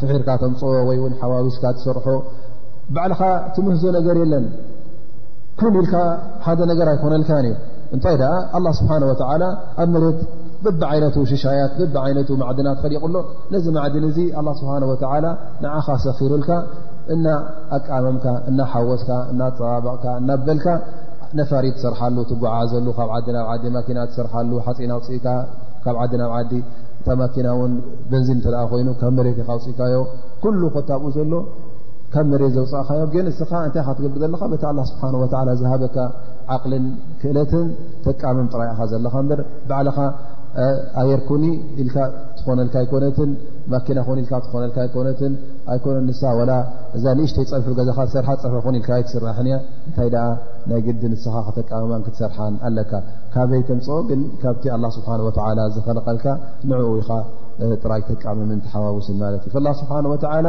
ፍሒርካ ተምፅኦ ወይ እውን ሓዋዊስካ ትሰርሖ ባዕልኻ ትምህዞ ነገር የለን ኩን ኢልካ ሓደ ነገር ኣይኮነልካን እዩ እንታይ ደኣ ኣላ ስብሓን ወተዓላ ኣብ መሬት በቢ ዓይነቱ ሽሻያት በቢ ዓይነቱ ማዕድናት ኸሊቕሎ ነዚ ማዕድን እዚ ኣላ ስብሓን ወተዓላ ንዓኻ ሰኺሩልካ እና ኣቃመምካ እናሓወስካ እናፀባበቕካ እናበልካ ነፋሪት ትሰርሓሉ ትጓዓዘሉ ካብ ዓዲ ናብ ዓዲ ማኪና ትሰርሓሉ ሓፂን ኣውፅኢካ ካብ ዓዲ ናብ ዓዲ እታ ማኪና እውን በንዚን እተኣ ኮይኑ ካብ መሬት ካ ኣውፅኢካዮ ኩሉ ኮታብኡ ዘሎ ካብ መሬት ዘውፃእካዮ ግን እስኻ እንታይ ካ ትገብር ዘለካ በቲ ኣላ ስብሓን ወላ ዝሃበካ ዓቕልን ክእለትን ተቃምም ጥራይ ኢኻ ዘለኻ እበር ባዕልኻ ኣየር ኩኒ ኢልካ ትኾነልካ ኣይኮነትን ማኪና ኮኒ ኢልካ ትኾነልካ ኣይኮነትን ኣይኮነ ንሳ ወላ እዛ ንእሽተይ ፀብሑ ገዛካ ዝሰርሓ ፀብሑ ኮኒ ኢልካ ኣይትስራሕን እያ እንታይ ደኣ ናይ ግዲ ንስኻ ከተቃምማን ክትሰርሓን ኣለካ ካበይ ተምፅኦ ግን ካብቲ ኣላ ስብሓን ወላ ዝኸለቀልካ ንዕኡ ኢኻ ጥራይ ተቃምምን ተሓዋውስን ማለት እዩ ላ ስብሓን ወላ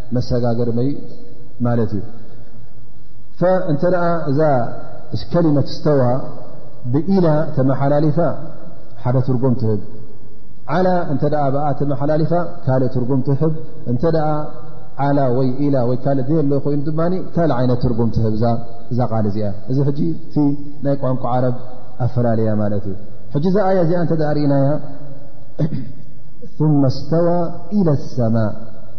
መሰጋገሪ መይ ማለት እዩ እንተ እዛ ከሊመት ስተዋ ብኢላ ተመሓላሊፋ ሓደ ትርጉም ትህብ ዓላ እንተ ብኣ ተመሓላሊፋ ካልእ ትርጉም ትህብ እንተ ዓላ ወይ ኢላ ወይ ካልእ ዘየለ ኮይኑ ድማ ካልእ ዓይነት ትርጉም ትህብ እዛ ቃል እዚኣ እዚ ሕጂ እቲ ናይ ቋንቋ ዓረብ ኣፈላለያ ማለት እዩ ሕጂ እዛ ኣያ እዚኣ እንተ ርእናያ ثመ ስተዋ ኢለ ሰማእ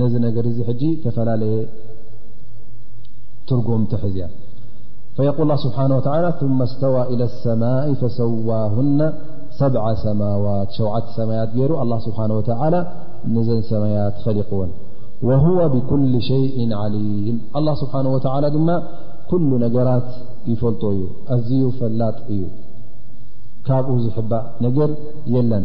ነዚ ነገር እዚ ሕጂ ተፈላለየ ትርጉም ትሕዝያ ፈየቁል ስብሓን ወላ ማ ስተዋ ኢላ ሰማይ ፈሰዋሁና ሰብዓ ሰማዋት ሸውዓተ ሰማያት ገይሩ ኣላ ስብሓን ወተላ ነዘን ሰማያት ኸሊቕወን ወሁወ ብኩል ሸይእን ዓሊም ኣላ ስብሓን ወተላ ድማ ኩሉ ነገራት ይፈልጦ እዩ ኣዝዩ ፈላጥ እዩ ካብኡ ዝሕባእ ነገር የለን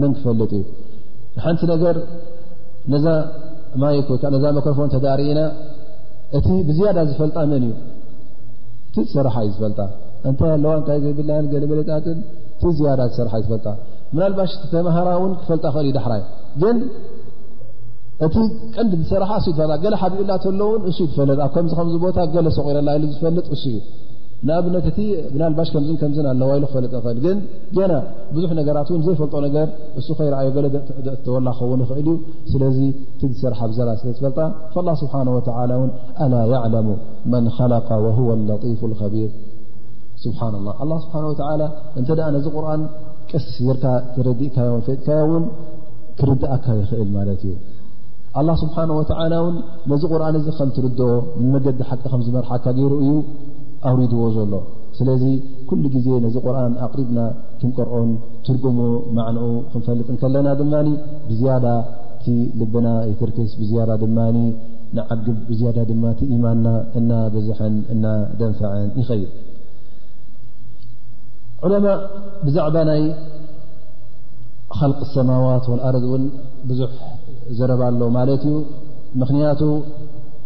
መን ክፈልጥ እዩ ንሓንቲ ነገር ነዛ ማይክ ወይዓ ነዛ መክሮፎን ተዳርኢና እቲ ብዝያዳ ዝፈልጣ መን እዩ እቲ ዝሰራሓ እዩ ዝፈልጣ እንታይ ኣለዋ እንታይ ዘይብላ ገለመለጣትን እቲ ዝያዳ ዝሰራሓ እዩ ዝፈልጣ ምናልባሽ ተመሃራ እውን ክፈልጣ ክእል እዩ ዳሕራይ ግን እቲ ቀንዲ ዝሰራሓ እሱ ዝፈጣ ገለ ሓቢኡላ ተሎውን እሱ ዝፈለጥ ኣብ ከምዚ ከምዚ ቦታ ገለ ሰቑረላ ኢሉ ዝፈልጥ እሱ እዩ ንኣብነት እቲ ምናልባሽ ከምዝን ከምዝን ኣለዋ ኢሉ ክፈልጥ ንኽእል ግን ገና ብዙሕ ነገራት ውን ዘይፈልጦ ነገር እሱ ከይረኣዩ ገለ ደእተወላ ክኸውን ይኽእል እዩ ስለዚ ትዝሰርሓ ብዘላ ስለ ዝፈልጣ ላ ስብሓ ወ ን ኣላ ያዕለሙ መን ኸለቀ ወሁወ ለጢፉ ከቢር ስብሓና ላ ኣላ ስብሓ ወላ እንተ ኣ ነዚ ቁርን ቀስ ጌርካ ተረዲእካዮ ፈጥካዮ እውን ክርድእካ ይኽእል ማለት እዩ ኣላ ስብሓ ወላ ውን ነዚ ቁርን እዚ ከም ትርድኦ ንመገዲ ሓቂ ከም ዝመርሓካ ገይሩ እዩ ኣውሪድዎ ዘሎ ስለዚ ኩሉ ግዜ ነዚ ቁርን ኣቕሪብና ክንቀርኦን ትርጉሙ ማዕንኡ ክንፈልጥ እንከለና ድማ ብዝያዳ እቲ ልብና ይትርክስ ብዝያዳ ድማ ንዓግብ ብዝያዳ ድማ እቲ ኢማንና እና ብዝሐን እና ደንፈዐን ይኸይድ ዑለማ ብዛዕባ ናይ ኸልቂ ሰማዋት ወልኣርድ እውን ብዙሕ ዘረባ ኣሎ ማለት እዩ ምኽንያቱ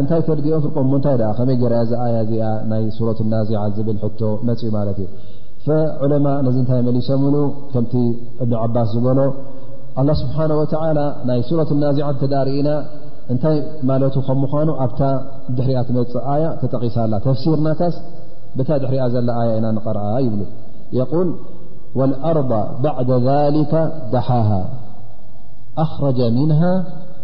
እንታይ ተድኦም ፍርቆም ሞ እንታይ ከመይ ገራ ዚ ኣያ እዚኣ ናይ ሱረት ናዚዓ ዝብል ሕቶ መፅኡ ማለት እዩ ፈዑለማ ነዚ እንታይ መሊሶምሉ ከምቲ እብኒ ዓባስ ዝበሎ ኣላ ስብሓን ወተላ ናይ ሱረት ናዚዓ ተዳርእና እንታይ ማለቱ ከም ምኳኑ ኣብታ ድሕሪያ ትመፅእ ኣያ ተጠቂሳ ኣላ ተፍሲርናታስ ብታ ድሕሪያ ዘላ ኣያ ኢና ንቐርኣ ይብሉ የል ወኣርض ባዕደ ሊከ ደሓሃ ኣኽረጀ ምንሃ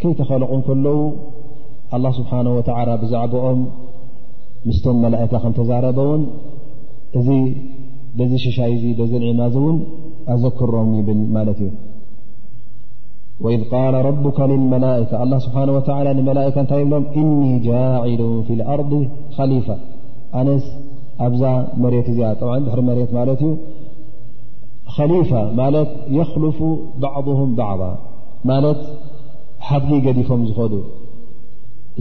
ከይተኸለቑ ከለዉ ኣላ ስብሓን ወተላ ብዛዕባኦም ምስቶም መላእካ ከም ተዛረበ እውን እዚ በዚ ሽሻይ እዚ በዚ ንዒማ እዚ እውን ኣዘክሮም ይብል ማለት እዩ ወኢዝ ቃል ረቡካ ልመላእካ ኣላ ስብሓን ወተላ ንመላእካ እንታይ ይብሎም እኒ ጃዒሉን ፊ ልኣርض ኻሊፋ ኣነስ ኣብዛ መሬት እዚኣ ጠብ ድሕሪ መሬት ማለት እዩ ኸሊፋ ማለት የኽልፉ ባዕضም ባዕض ማለት ሓድጊ ገዲፎም ዝኸዱ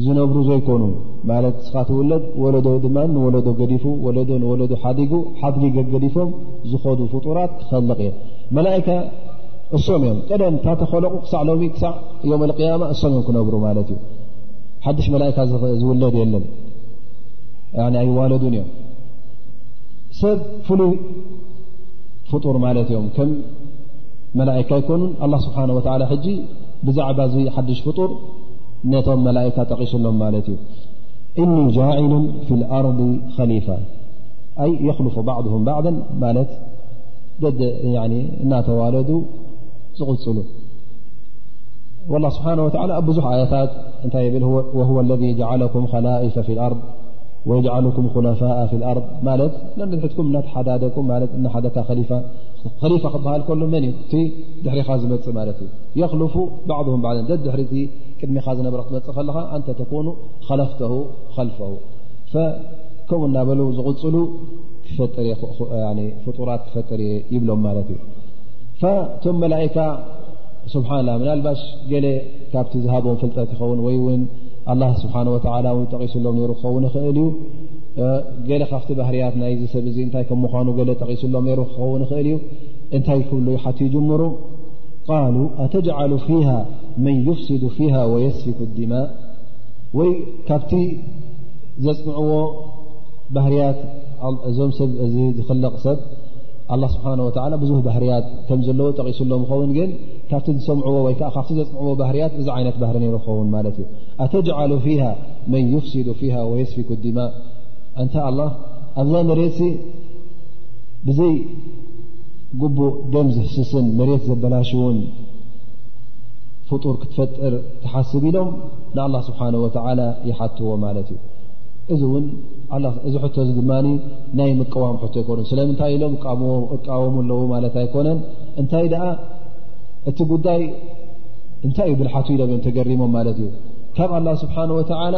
ዝነብሩ ዘይኮኑ ማለት ስኻ ትውለድ ወለዶ ድማ ንወለዶ ገዲፉ ወለዶ ንወለዶ ሓዲጉ ሓድጊ ገገዲፎም ዝኸዱ ፍጡራት ክኸልቕ እየ መላእካ እሶም እዮም ቀደም እታ ተኸለቑ ክሳዕ ሎሚ ክሳዕ ዮም ኣልቅያማ እሶም እዮም ክነብሩ ማለት እዩ ሓድሽ መላእካ ዝውለድ የለን ኣይዋለዱን እዮም ሰብ ፍሉይ ፍጡር ማለት እዮም ملائكة يكن الله سبحانه وتعالى حجي بزعب حدش فطور نم ملائكة تقسلم مل إني جاعل في الأرض خليفة أي يخلف بعضهم بعضا ملت ناتوالد غل والله سبحانه وتعالى بዙح آيتت ن يل وهو الذي جعلكم خلائف في الأرض የኩም ኮላፋء ف ኣርض ማ ድኩም ሓዳሓደካ ሊፋ ኸሊፋ ክበሃል ከሎ መን እዩ እቲ ድሕሪኻ ዝመፅእ ማለት እዩ የኽልፉ ባዕም ባዕም ደ ድሕሪ እቲ ቅድሚኻ ዝነበረ ክትመፅእ ከለኻ ኣንተ ተኮኑ ኸለፍተ ኸልፈ ከምኡ እናበሉ ዝቕፅሉ ፍጡራት ክፈጥር እየ ይብሎም ማለት እዩ ቶም መላእካ ስብሓን ላ ምናልባሽ ገለ ካብቲ ዝሃቦም ፍልጠት ይኸውን ወይ እውን ኣላ ስብሓን ወተላ ውን ጠቒሱሎም ነይሩ ክኸውን ይኽእል እዩ ገለ ካብቲ ባህርያት ናይዚ ሰብ እዚ እንታይ ከም ምኳኑ ገለ ጠቒሱሎም ነይሩ ክኸውን ይኽእል እዩ እንታይ ክብሉ ይሓት ይጅምሩ ቃሉ ኣተጅዓሉ ፊሃ መን ዩፍሲዱ ፊሃ ወየስፊኩ ዲማእ ወይ ካብቲ ዘፅንዕዎ ባህርያት እዞም ሰብ እዚ ዝኽለቕ ሰብ ኣላ ስብሓን ወተላ ብዙህ ባህርያት ከም ዘለዎ ጠቒሱሎም ይኸውን ግን ካብቲ ዝሰምዕዎ ወይከዓ ካብቲ ዘፅንዕዎ ባህርያት እዚ ዓይነት ባህሪ ነይሩ ክኸውን ማለት እዩ ኣተጅዓሉ ፊሃ መን ይፍሲዱ ፊሃ ወየስፊኩ ዲማእ ኣንታ ኣላ ኣብዛ መሬት ሲ ብዘይ ግቡእ ደም ዝህስስን መሬት ዘበላሽውን ፍጡር ክትፈጥር ትሓስብ ኢሎም ንኣላ ስብሓን ወተዓላ ይሓትዎ ማለት እዩ እዚ እውን እዚ ሕቶ እዚ ድማ ናይ ምቀዋም ሕቶ ኣይኮኑን ስለምንታይ ኢሎም እቃወሙ ኣለዉ ማለት ኣይኮነን እንታይ ደኣ እቲ ጉዳይ እንታይ እዩ ብልሓቱ ኢሎም እዮም ተገሪሞም ማለት እዩ ካብ ኣላ ስብሓን ወተላ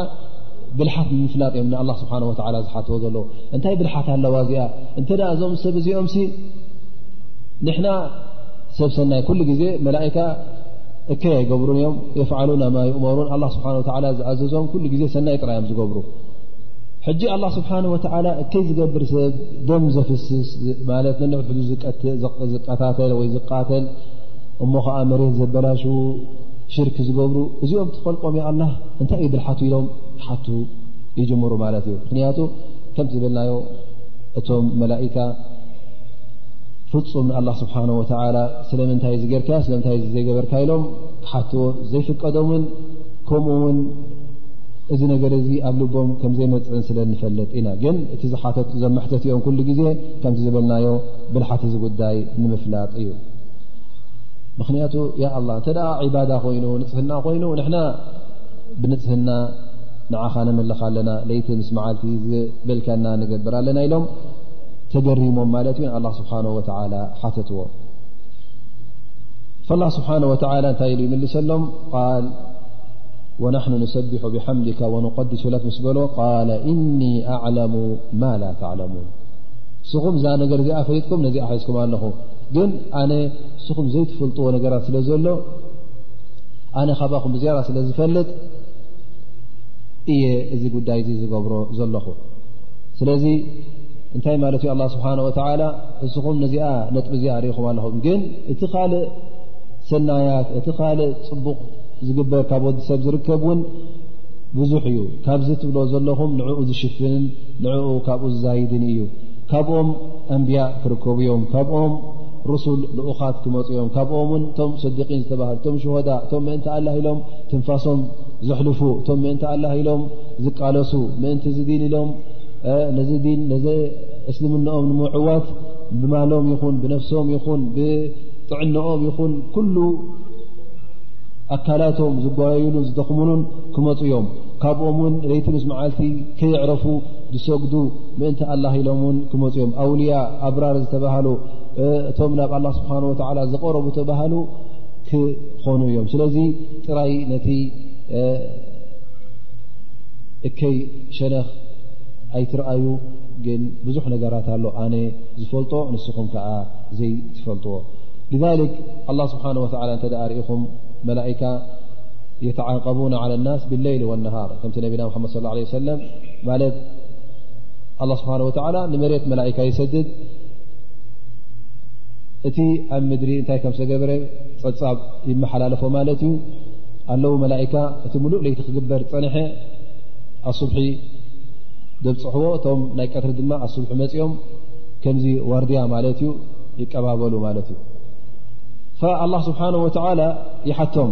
ብልሓት ንምፍላጥ እዮም ንኣላ ስብሓን ወላ ዝሓትዎ ዘለዎ እንታይ ብልሓት ኣለዋ እዚኣ እንተ እዞም ሰብ እዚኦም ሲ ንሕና ሰብ ሰናይ ኩሉ ግዜ መላእካ እከይ ኣይገብሩን እዮም የፍዓሉና ማ ይእመሩን ኣላ ስብሓ ወላ ዝኣዘዞም ኩሉ ግዜ ሰናይ ጥራይ እዮም ዝገብሩ ሕጂ ኣላ ስብሓን ወተላ እከይ ዝገብር ሰብ ደም ዘፍስስ ማለት ንንሕዱ ዝቀታተል ወይ ዝቃተል እሞ ከዓ መሬት ዘበላሽዉ ሽርክ ዝገብሩ እዚኦም ትኸልቆም ኣላ እንታይ እዩ ብልሓቱ ኢሎም ክሓቱ ይጅምሩ ማለት እዩ ምክንያቱ ከምቲ ዝበልናዮ እቶም መላእካ ፍፁም ንኣላ ስብሓን ወተላ ስለምንታይ ዝገርካ ስለምንታይ ዘይገበርካ ኢሎም ክሓትዎ ዘይፍቀዶምን ከምኡ ውን እዚ ነገር እዚ ኣብ ልቦም ከም ዘይመፅእን ስለ ንፈለጥ ኢና ግን እቲ ዝሓተት ዘመሕተት እዮም ኩሉ ግዜ ከምቲ ዝበልናዮ ብልሓት እዚ ጉዳይ ንምፍላጥ እዩ ምክንያቱ ያ ኣላ እንተ ዒባዳ ኮይኑ ንፅህና ኮይኑ ንሕና ብንፅህና ንዓኻ ነምልኽ ኣለና ለይቲ ምስ መዓልቲ ዝበልካና ንገብር ኣለና ኢሎም ተገሪሞም ማለት እዩ ንኣላ ስብሓን ወተላ ሓተትዎ ፈላ ስብሓን ወተላ እንታይ ኢሉ ይምልሰሎም ቃል ወናሕኑ ንሰቢሖ ብሓምድካ ወንቀዲሱ ለት ምስ በሎ ቃል እኒ ኣዕለሙ ማ ላ ተዕለሙን ንስኹም እዛ ነገር እዚኣ ፈሪጥኩም ነዚኣ ሓዝኩም ኣለኹ ግን ኣነ ንስኹም ዘይትፈልጥዎ ነገራት ስለ ዘሎ ኣነ ካባኹም ብዝያዳ ስለ ዝፈልጥ እየ እዚ ጉዳይ እዚ ዝገብሮ ዘለኹ ስለዚ እንታይ ማለት እዩ ኣላ ስብሓን ወተላ ንስኹም ነዚኣ ነጥቢ እዚኣ ርኢኹም ኣለኹም ግን እቲ ካልእ ሰናያት እቲ ካልእ ፅቡቕ ዝግበር ካብ ወዲ ሰብ ዝርከብ እውን ብዙሕ እዩ ካብዚ ትብሎ ዘለኹም ንዕኡ ዝሽፍንን ንዕኡ ካብኡ ዝዛይድን እዩ ካብኦም ኣንብያ ክርከቡ እዮም ካብኦም ሩሱል ልኡኻት ክመፁ እዮም ካብኦም ውን እቶም ስዲቂን ዝተባሃሉ እቶም ሽሆዳ እቶም ምእንቲ ኣላ ኢሎም ትንፋሶም ዘሕልፉ እቶም ምእንቲ ኣላ ኢሎም ዝቃለሱ ምእንቲ እዚ ዲን ኢሎም ነዚ ዲን ነዘ እስልምናኦም ንምዕዋት ብማሎም ይኹን ብነፍሶም ይኹን ብጥዕናኦም ይኹን ኩሉ ኣካላቶም ዝጓየይሉን ዝደኽምሉን ክመፁ እዮም ካብኦም ውን ለይቲ ምስ መዓልቲ ከየዕረፉ ዝሰግዱ ምእንቲ ኣላ ኢሎም ውን ክመፁ እዮም ኣውልያ ኣብራር ዝተባሃሉ እቶም ናብ ኣላ ስብሓን ወተላ ዝቐረቡ ተባሃሉ ክኾኑ እዮም ስለዚ ጥራይ ነቲ እከይ ሸነኽ ኣይትርኣዩ ግን ብዙሕ ነገራት ኣሎ ኣነ ዝፈልጦ ንስኹም ከዓ ዘይትፈልጥዎ ذ ኣላ ስብሓን ወላ እንተ ርኢኹም መላእካ የተዓቀቡና ዓ ናስ ብለይሊ ወነሃር ከምቲ ነቢና ሓመድ ለ ሰለም ማለት ኣላ ስብሓን ወተዓላ ንመሬት መላእካ ይሰድድ እቲ ኣብ ምድሪ እንታይ ከም ዝተገብረ ፀብፃብ ይመሓላለፎ ማለት እዩ ኣለዉ መላእካ እቲ ምሉእ ለይቲ ክግበር ፀንሐ ኣሱብሒ ዘብፅሕዎ እቶም ናይ ቀትሪ ድማ ኣሱብሒ መፂኦም ከምዚ ዋርድያ ማለት እዩ ይቀባበሉ ማለት እዩ ኣላ ስብሓን ወተዓላ ይሓቶም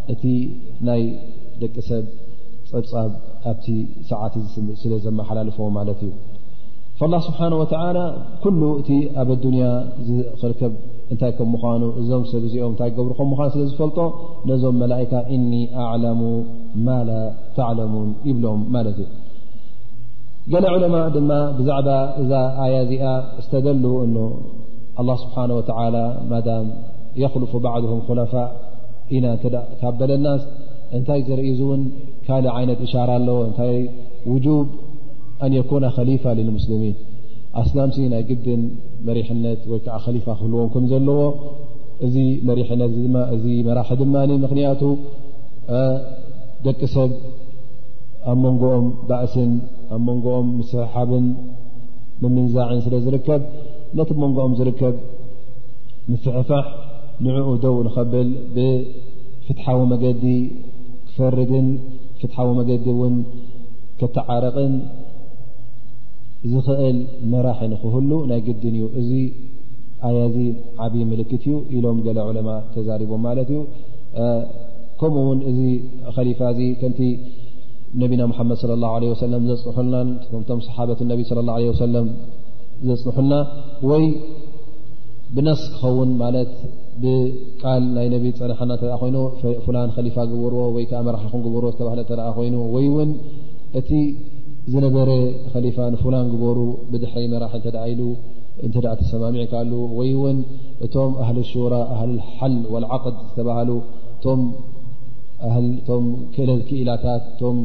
እቲ ናይ ደቂ ሰብ ፀብፃብ ኣብቲ ሰዓት እዚ ስለ ዘመሓላልፎ ማለት እዩ ላ ስብሓን ወተላ ኩሉ እቲ ኣብ ኣዱንያ ዝክርከብ እንታይ ከም ምኳኑ እዞም ሰብ እዚኦም እንታይ ገብሩ ከም ምኳኑ ስለ ዝፈልጦ ነዞም መላእካ እኒ ኣዕለሙ ማላ ተዕለሙን ይብሎም ማለት እዩ ገለ ዕለማ ድማ ብዛዕባ እዛ ኣያ እዚኣ ዝተደሉ እኖ ኣላ ስብሓን ወተላ ማዳም የክልፉ ባዕድም ኮላፋእ ኢና ካብ በለናስ እንታይ ዘርኢ እዚ እውን ካልእ ዓይነት እሻራ ኣለዎ እንታይ ውጁብ ኣን የኮነ ከሊፋ ልልሙስሊሚን ኣስላምሲ ናይ ግድን መሪሕነት ወይ ከዓ ከሊፋ ክህልዎም ከም ዘለዎ እዚ መሪሕነት እዚ መራሒ ድማ ምክንያቱ ደቂ ሰብ ኣብ መንጎኦም ባእስን ኣብ መንጎኦም ምስሕሓብን ምምንዛዕን ስለ ዝርከብ ነቲ መንጎኦም ዝርከብ ምፍሕፋሕ ንዕኡ ደው ንኸብል ብፍትሓዊ መገዲ ክፈርድን ፍትሓዊ መገዲ እውን ከተዓረቕን ዝኽእል መራሒ ንክህሉ ናይ ግድን እዩ እዚ ኣያዚ ዓብዪ ምልክት እዩ ኢሎም ገለ ዑለማ ተዛሪቦም ማለት እዩ ከምኡ ውን እዚ ከሊፋ እዚ ከምቲ ነቢና ሙሓመድ ለ ላ ለ ወሰለም ዘፅንሑልናን ከምቶም ሰሓበት ነቢ ለ ላ ለ ወሰለም ዘፅንሑልና ወይ ብነስ ክኸውን ማለት ብቃል ናይ ነቢ ፀናሓና እተ ኮይኑ ፍላን ከሊፋ ግበርዎ ወይ ከዓ መራሒኹን ግበርዎ ዝተባህለ እተ ኮይኑ ወይ እውን እቲ ዝነበረ ከሊፋ ንፍላን ግበሩ ብድሕረይ መራሒ እተ ኢሉ እንተ ተሰማሚዕካ ኣሉ ወይ እውን እቶም ኣህል ሹራ ኣህል ሓል ወልዓቅድ ዝተባሃሉ እቶም ቶም ክእለት ክኢላታት እቶም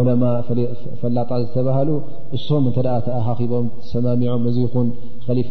ዑለማ ፈላጣት ዝተባሃሉ እሶም እንተ ተኣኻኺቦም ተሰማሚዖም እዚ ይኹን ከሊፋ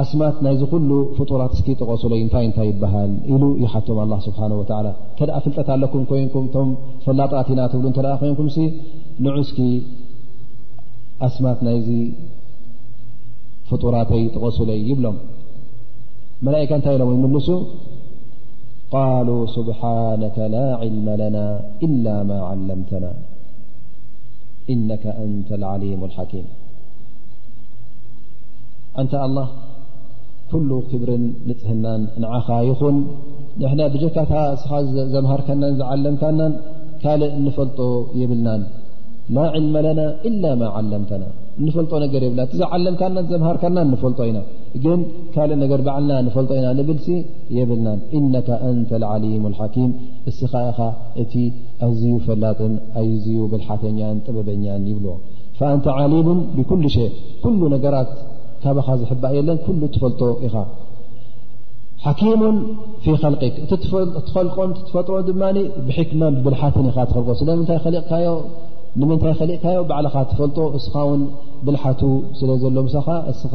ኣስማት ናይዚ ኩሉ ፍጡራት እስኪ ጠቐሱለይ እንታይ እንታይ ይበሃል ኢሉ ይሓቶም ኣላ ስብሓን ወላ እንተ ፍልጠት ኣለኩም ኮይንኩም እቶም ፈላጣት ኢና ትብሉ እተ ኮይንኩም ሲ ንዑ እስኪ ኣስማት ናይዚ ፍጡራተይ ጠቐሱለይ ይብሎም መላእካ እንታይ ኢሎም ይምልሱ ቃሉ ስብሓነከ ላ ዕልመ ለና ኢላ ማ ዓለምተና ኢነከ ኣንተ ዓሊሙ ሓኪም ኣንታ ኣላ ኩሉ ክብርን ንፅህናን ንዓኻ ይኹን ንሕና ብጀካታ እስኻ ዘምሃርከናን ዝዓለምካናን ካልእ እንፈልጦ የብልናን ላ ዕልመ ለና ኢላ ማ ዓለምተና እንፈልጦ ነገር የብልና እቲ ዝዓለምካና ዘምሃርከና ንፈልጦ ኢና ግን ካልእ ነገር ባዕልና ንፈልጦ ኢና ንብልሲ የብልናን እነካ ኣንተ ዓሊሙ ሓኪም እስኻ ኢኻ እቲ ኣዝዩ ፈላጥን ኣዝዩ ብልሓተኛን ጥበበኛን ይብልዎ ፈኣንተ ዓሊሙን ብኩሉ ሸ ኩሉ ነገራት ካባኻ ዝሕባእ የለን ኩሉ እትፈልጦ ኢኻ ሓኪሙን ፊ ኸልቂ እትኸልቆን ትፈጥሮ ድማ ብሕክማን ብብልሓትን ኢኻ ትኸልቆ ስለምንታይ ኸሊቕካዮ ንምንታይ ኸሊቕካዮ ባዕልኻ ትፈልጦ እስኻ ውን ብልሓቱ ስለ ዘሎ ምሳኻ እስኻ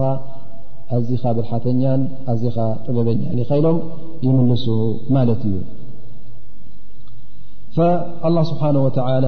ኣዚኻ ብልሓተኛን ኣዚኻ ጥበበኛን ኢኻ ኢሎም ይምልሱ ማለት እዩ ላ ስብሓን ወተላ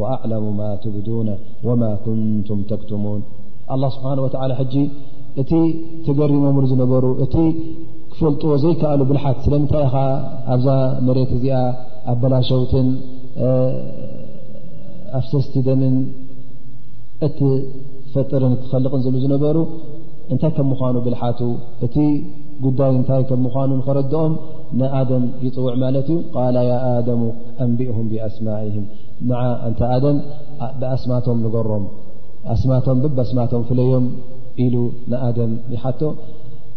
ወኣዕለሙ ማ ትብዱነ ወማ ኩንቱም ተክትሙን ኣላ ስብሓን ወተላ ሕጂ እቲ ተገሪሞምሉ ዝነበሩ እቲ ክፈልጥዎ ዘይከኣሉ ብልሓት ስለምንታይ ኢኻ ኣብዛ መሬት እዚኣ ኣብ በላሸውትን ኣፍሰስቲ ደምን እትፈጥርን እትኸልቕን ዝሉ ዝነበሩ እንታይ ከም ምኳኑ ብልሓቱ እቲ ጉዳይ እንታይ ከም ምኳኑ ንኸረድኦም ንኣደም ይፅውዕ ማለት እዩ ቃላ ያ ኣደሙ ኣንቢእሁም ብኣስማእህም ንዓ ኣንተ ኣደም ብኣስማቶም ንገሮም ኣስማቶም ብበስማቶም ፍለዮም ኢሉ ንኣደም ይሓቶ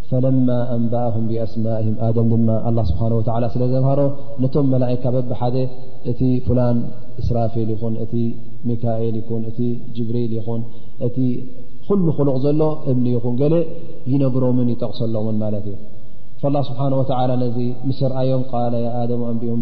ፈለማ ኣንባእም ብኣስማእም ኣደም ድማ ኣላ ስብሓን ወላ ስለ ዘምሃሮ ነቶም መላእካ በብሓደ እቲ ፍላን እስራፊል ይኹን እቲ ሚካኤል ይኹን እቲ ጅብሪል ይኹን እቲ ኩሉ ክሉቕ ዘሎ እምኒ ይኹን ገለ ይነግሮምን ይጠቕሰሎምን ማለት እዩ ላ ስብሓን ወላ ነዚ ምስርኣዮም ቃለ ኣደም ኣንቢም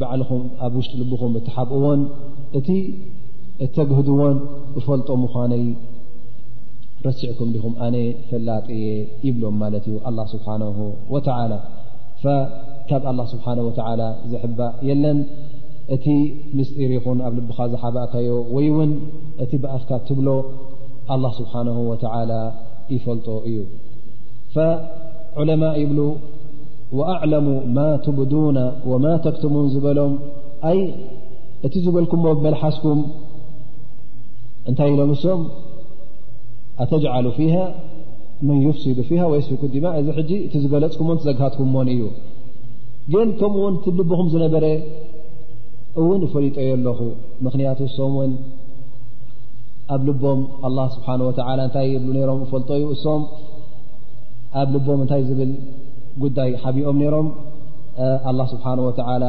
ባዕልኹም ኣብ ውሽጢ ልብኹም እትሓብእዎን እቲ እተግህድዎን እፈልጦ ምዃነይ ረሲዕኩም ዲኹም ኣነ ፈላጥ እየ ይብሎም ማለት እዩ ኣላ ስብሓን ወተላ ካብ ኣላ ስብሓን ወተላ ዝሕባእ የለን እቲ ምስጢር ይኹን ኣብ ልብኻ ዝሓባእካዮ ወይ እውን እቲ ብኣፍካ ትብሎ ኣላ ስብሓን ወተላ ይፈልጦ እዩ ዑለማ ይብሉ ወኣዕለሙ ማ ትብዱና ወማ ተክትሙን ዝበሎም ኣይ እቲ ዝበልኩሞ ብመልሓስኩም እንታይ ኢሎም እሶም ኣተጅዓሉ ፊሃ መን ዩፍሲዱ ፊሃ ወየስፊኩ ዲማ እዚ ሕጂ እቲ ዝገለፅኩሞን ዘግሃትኩሞን እዩ ግን ከምኡ ውን ትልብኹም ዝነበረ እውን እፈሊጦዮ ኣለኹ ምክንያቱ እሶም ውን ኣብ ልቦም ኣላ ስብሓን ወተላ እንታይ ይብሉ ነይሮም እፈልጦ እዩ እሶም ኣብ ልቦም እንታይ ዝብል ጉዳይ ሓቢኦም ነይሮም ኣላ ስብሓን ወተላ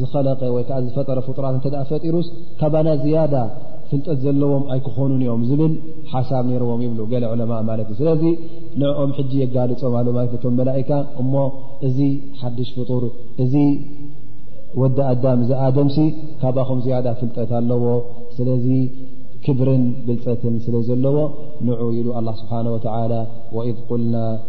ዝኸለቀ ወይ ከዓ ዝፈጠረ ፍጡራት እተ ፈጢሩስ ካባና ዝያዳ ፍልጠት ዘለዎም ኣይክኾኑን እዮም ዝብል ሓሳብ ነይርዎም ይብሉ ገለ ዕለማ ማለት እዩ ስለዚ ንኦም ሕጂ የጋልፆም ኣሉ ማለት ቶም መላእካ እሞ እዚ ሓድሽ ፍጡር እዚ ወዲ ኣዳም እዚ ኣደምሲ ካባኹም ዝያዳ ፍልጠት ኣለዎ ስለዚ ክብርን ብልፀትን ስለ ዘለዎ ንዑ ኢሉ ኣላ ስብሓን ወተላ ወኢድ ቁልና